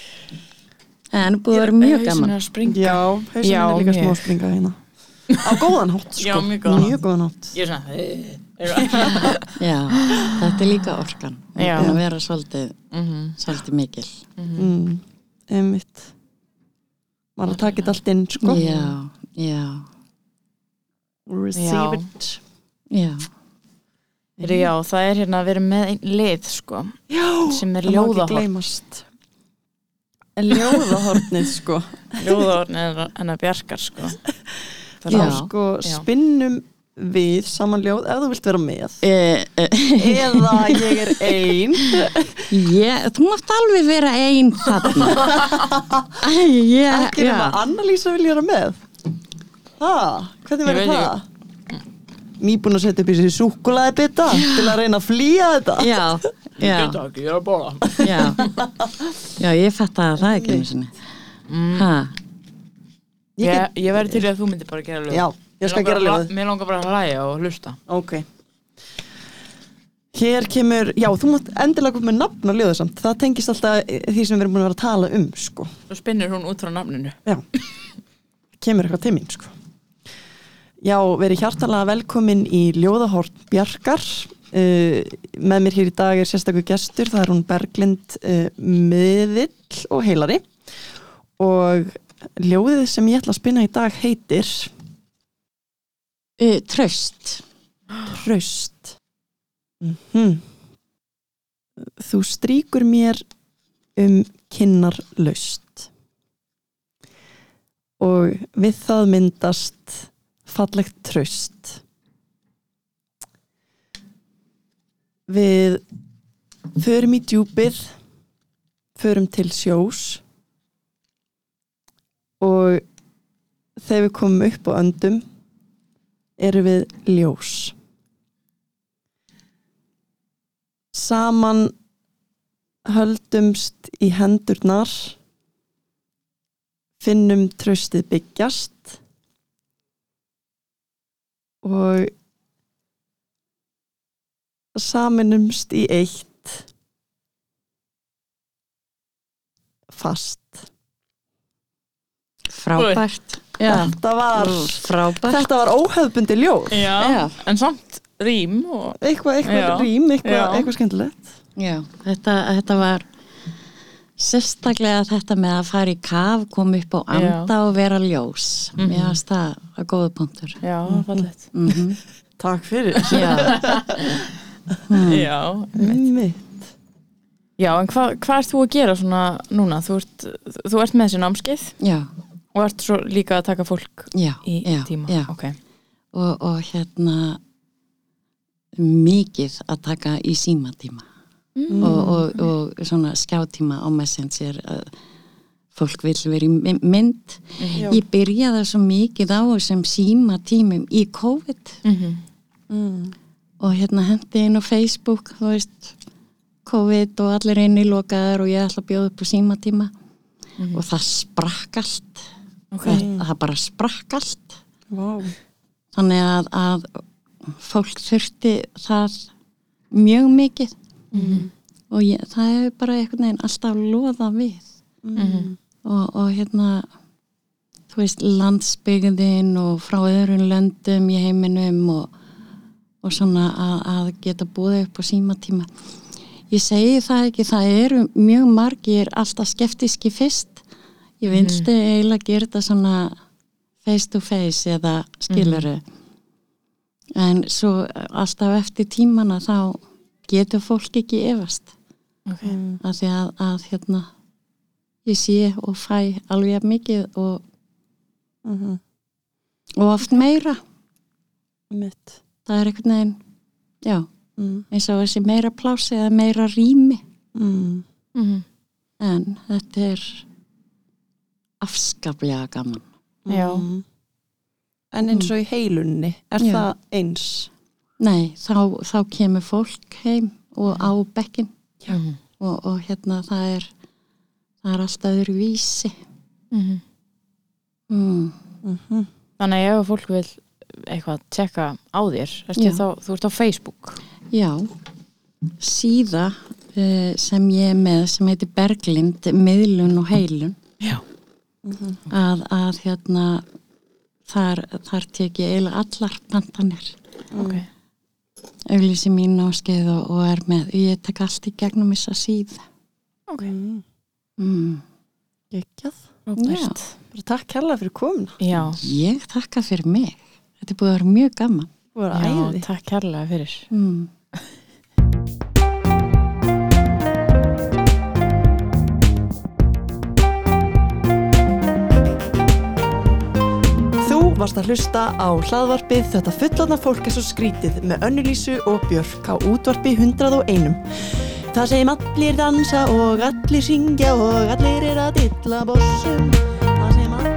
en búið að vera mjög gaman er já, hausinn Já, er líka smá að springa hérna á góðan hátt sko. Mjög góðan hátt Ég er svona já, þetta er líka orkan búin að vera svolítið, Mhm. svolítið mikil mm, einmitt maður að taka þetta allt inn sko. já, já, receive Já. it já Heyrðu, Já, það er hérna að vera með einn lið sko, Já, sem er það gleymast Ljóðahornið sko ljóðahorn en hennar bjarkar sko. Þá Já. sko Já. spinnum við saman ljóð ef þú vilt vera með. E, e, eða ég er ein. Ég, þú mátt alveg vera einn þarna. Ég, ekki nema Anna-Lísa vil ég vera með. Ha, hvernig verður það? Nýbúin að setja upp í sér súkulaði bita til að reyna að flýja þetta. Já, já, ekki, ég er að bóla já. Já, ég fatt að það ekki ha, Ég Ég, get, ég verði til að þú myndir bara gera ljóð Já, ég skal gera ljóð. Mér langar bara að hlæja og hlusta. Ok. Hér kemur, já, þú mátt endilega koma með nafn á ljóðu samt, það tengist alltaf því sem við erum búin að vera að tala um, sko. Svo spinnur hún út frá nafninu. Já, kemur eitthvað til mín sko. Já, verið hjartalega velkomin í Ljóðahort Bjarkar. Uh, með mér hér í dag er sérstakur gestur, það er hún Berglind uh, Miðill og Heilari. Og ljóðið sem ég ætla að spinna í dag heitir e, tröst. Hraust mm Þú stríkur mér um kinnar laust og við það myndast fallegt traust. Við förum í djúpið förum til sjós. Og þegar við komum upp og öndum erum við ljós. Saman höldumst í hendurnar finnum tröstið byggjast og saminumst í eitt fast frábært. Já, þetta var, frábært. þetta var óhefbundi ljóð Já, Já. en samt rím og eitthvað, eitthvað Já. rým, eitthvað, Já. eitthvað skemmtilegt. Já, þetta, þetta var sérstaklega þetta með að fara í kaf koma upp á anda og vera ljós. Mhm. mér finnst það að góða punktur. Já, fallegt. Mm <laughs> takk fyrir. Já, <laughs> Já, Einmitt. já en hvað hva ert þú að gera svona núna? Þú ert, þú ert með þessi námskeið. Já, og ert svo líka að taka fólk já, í já, tíma já. Ok, Og, og hérna mikið að taka í símatíma Mm. og, og, og svona skjátíma á Messenger að fólk vil vera í my- mynd Já. ég byrjaði svo mikið á þessum símatímum í COVID Mhm. Mm. og hérna hendi inn á Facebook þú veist COVID og allir inni lokaðar og ég ætla að bjóða upp á símatíma og það sprakk allt ok. Það, það bara sprakk allt. Vá. þannig að, að fólk þurfti það mjög mikið. Og ég, það hefur bara einhvern veginn alltaf loða við. Mhm. og, og hérna þú veist landsbyggðin og frá öðrum löndum í heiminum og, og svona að, að geta búið upp á símatíma. Ég segi það ekki, það eru mjög margir alltaf skeptíski fyrst ég vildi eiginlega gera þetta svona face to face eða skiluru en svo alltaf eftir tímana þá getur fólk ekki efast Ok. að því að, að hérna ég sé og fæ alveg jafn mikið og, Mhm. og oft meira Mitt. það er einhvern veginn já, Mm. eins og þessi meira plási eða meira rými Mm. Mhm. en þetta er afskaplega gaman Já. Mm. En eins og í heilunni, er Já. það eins? nei, þá, þá kemur fólk heim og á bekkin Mhm. og, og hérna það er það er alltaf öðru vísi Mhm. mm. Mm Þannig að ef fólk vil eitthvað tjekka á þér þá, þú ert á Facebook Já, síða uh, sem ég er með sem heitir Berglind, miðlun og heilun Já. Að, að hérna þar, þar tek ég eiginlega allar pantanir. Ok, auglýsi mín áskeið og, og er með. Ég tek allt í gegnum þess að síð. Ok, mm. mm. Róbert Bara takk kærlega fyrir komuna. Já, Ég þakka fyrir mig. Þetta er búið að vera mjög gaman. Já takk kærlega fyrir. Mm. Varst að hlusta á hlaðvarpið Þetta fullotna fólk er svo skrítið með Önnulísu og Björk á útvarpi 101. Það sem allir dansa og allir syngja og allir er að dilla bossum. Það sem allir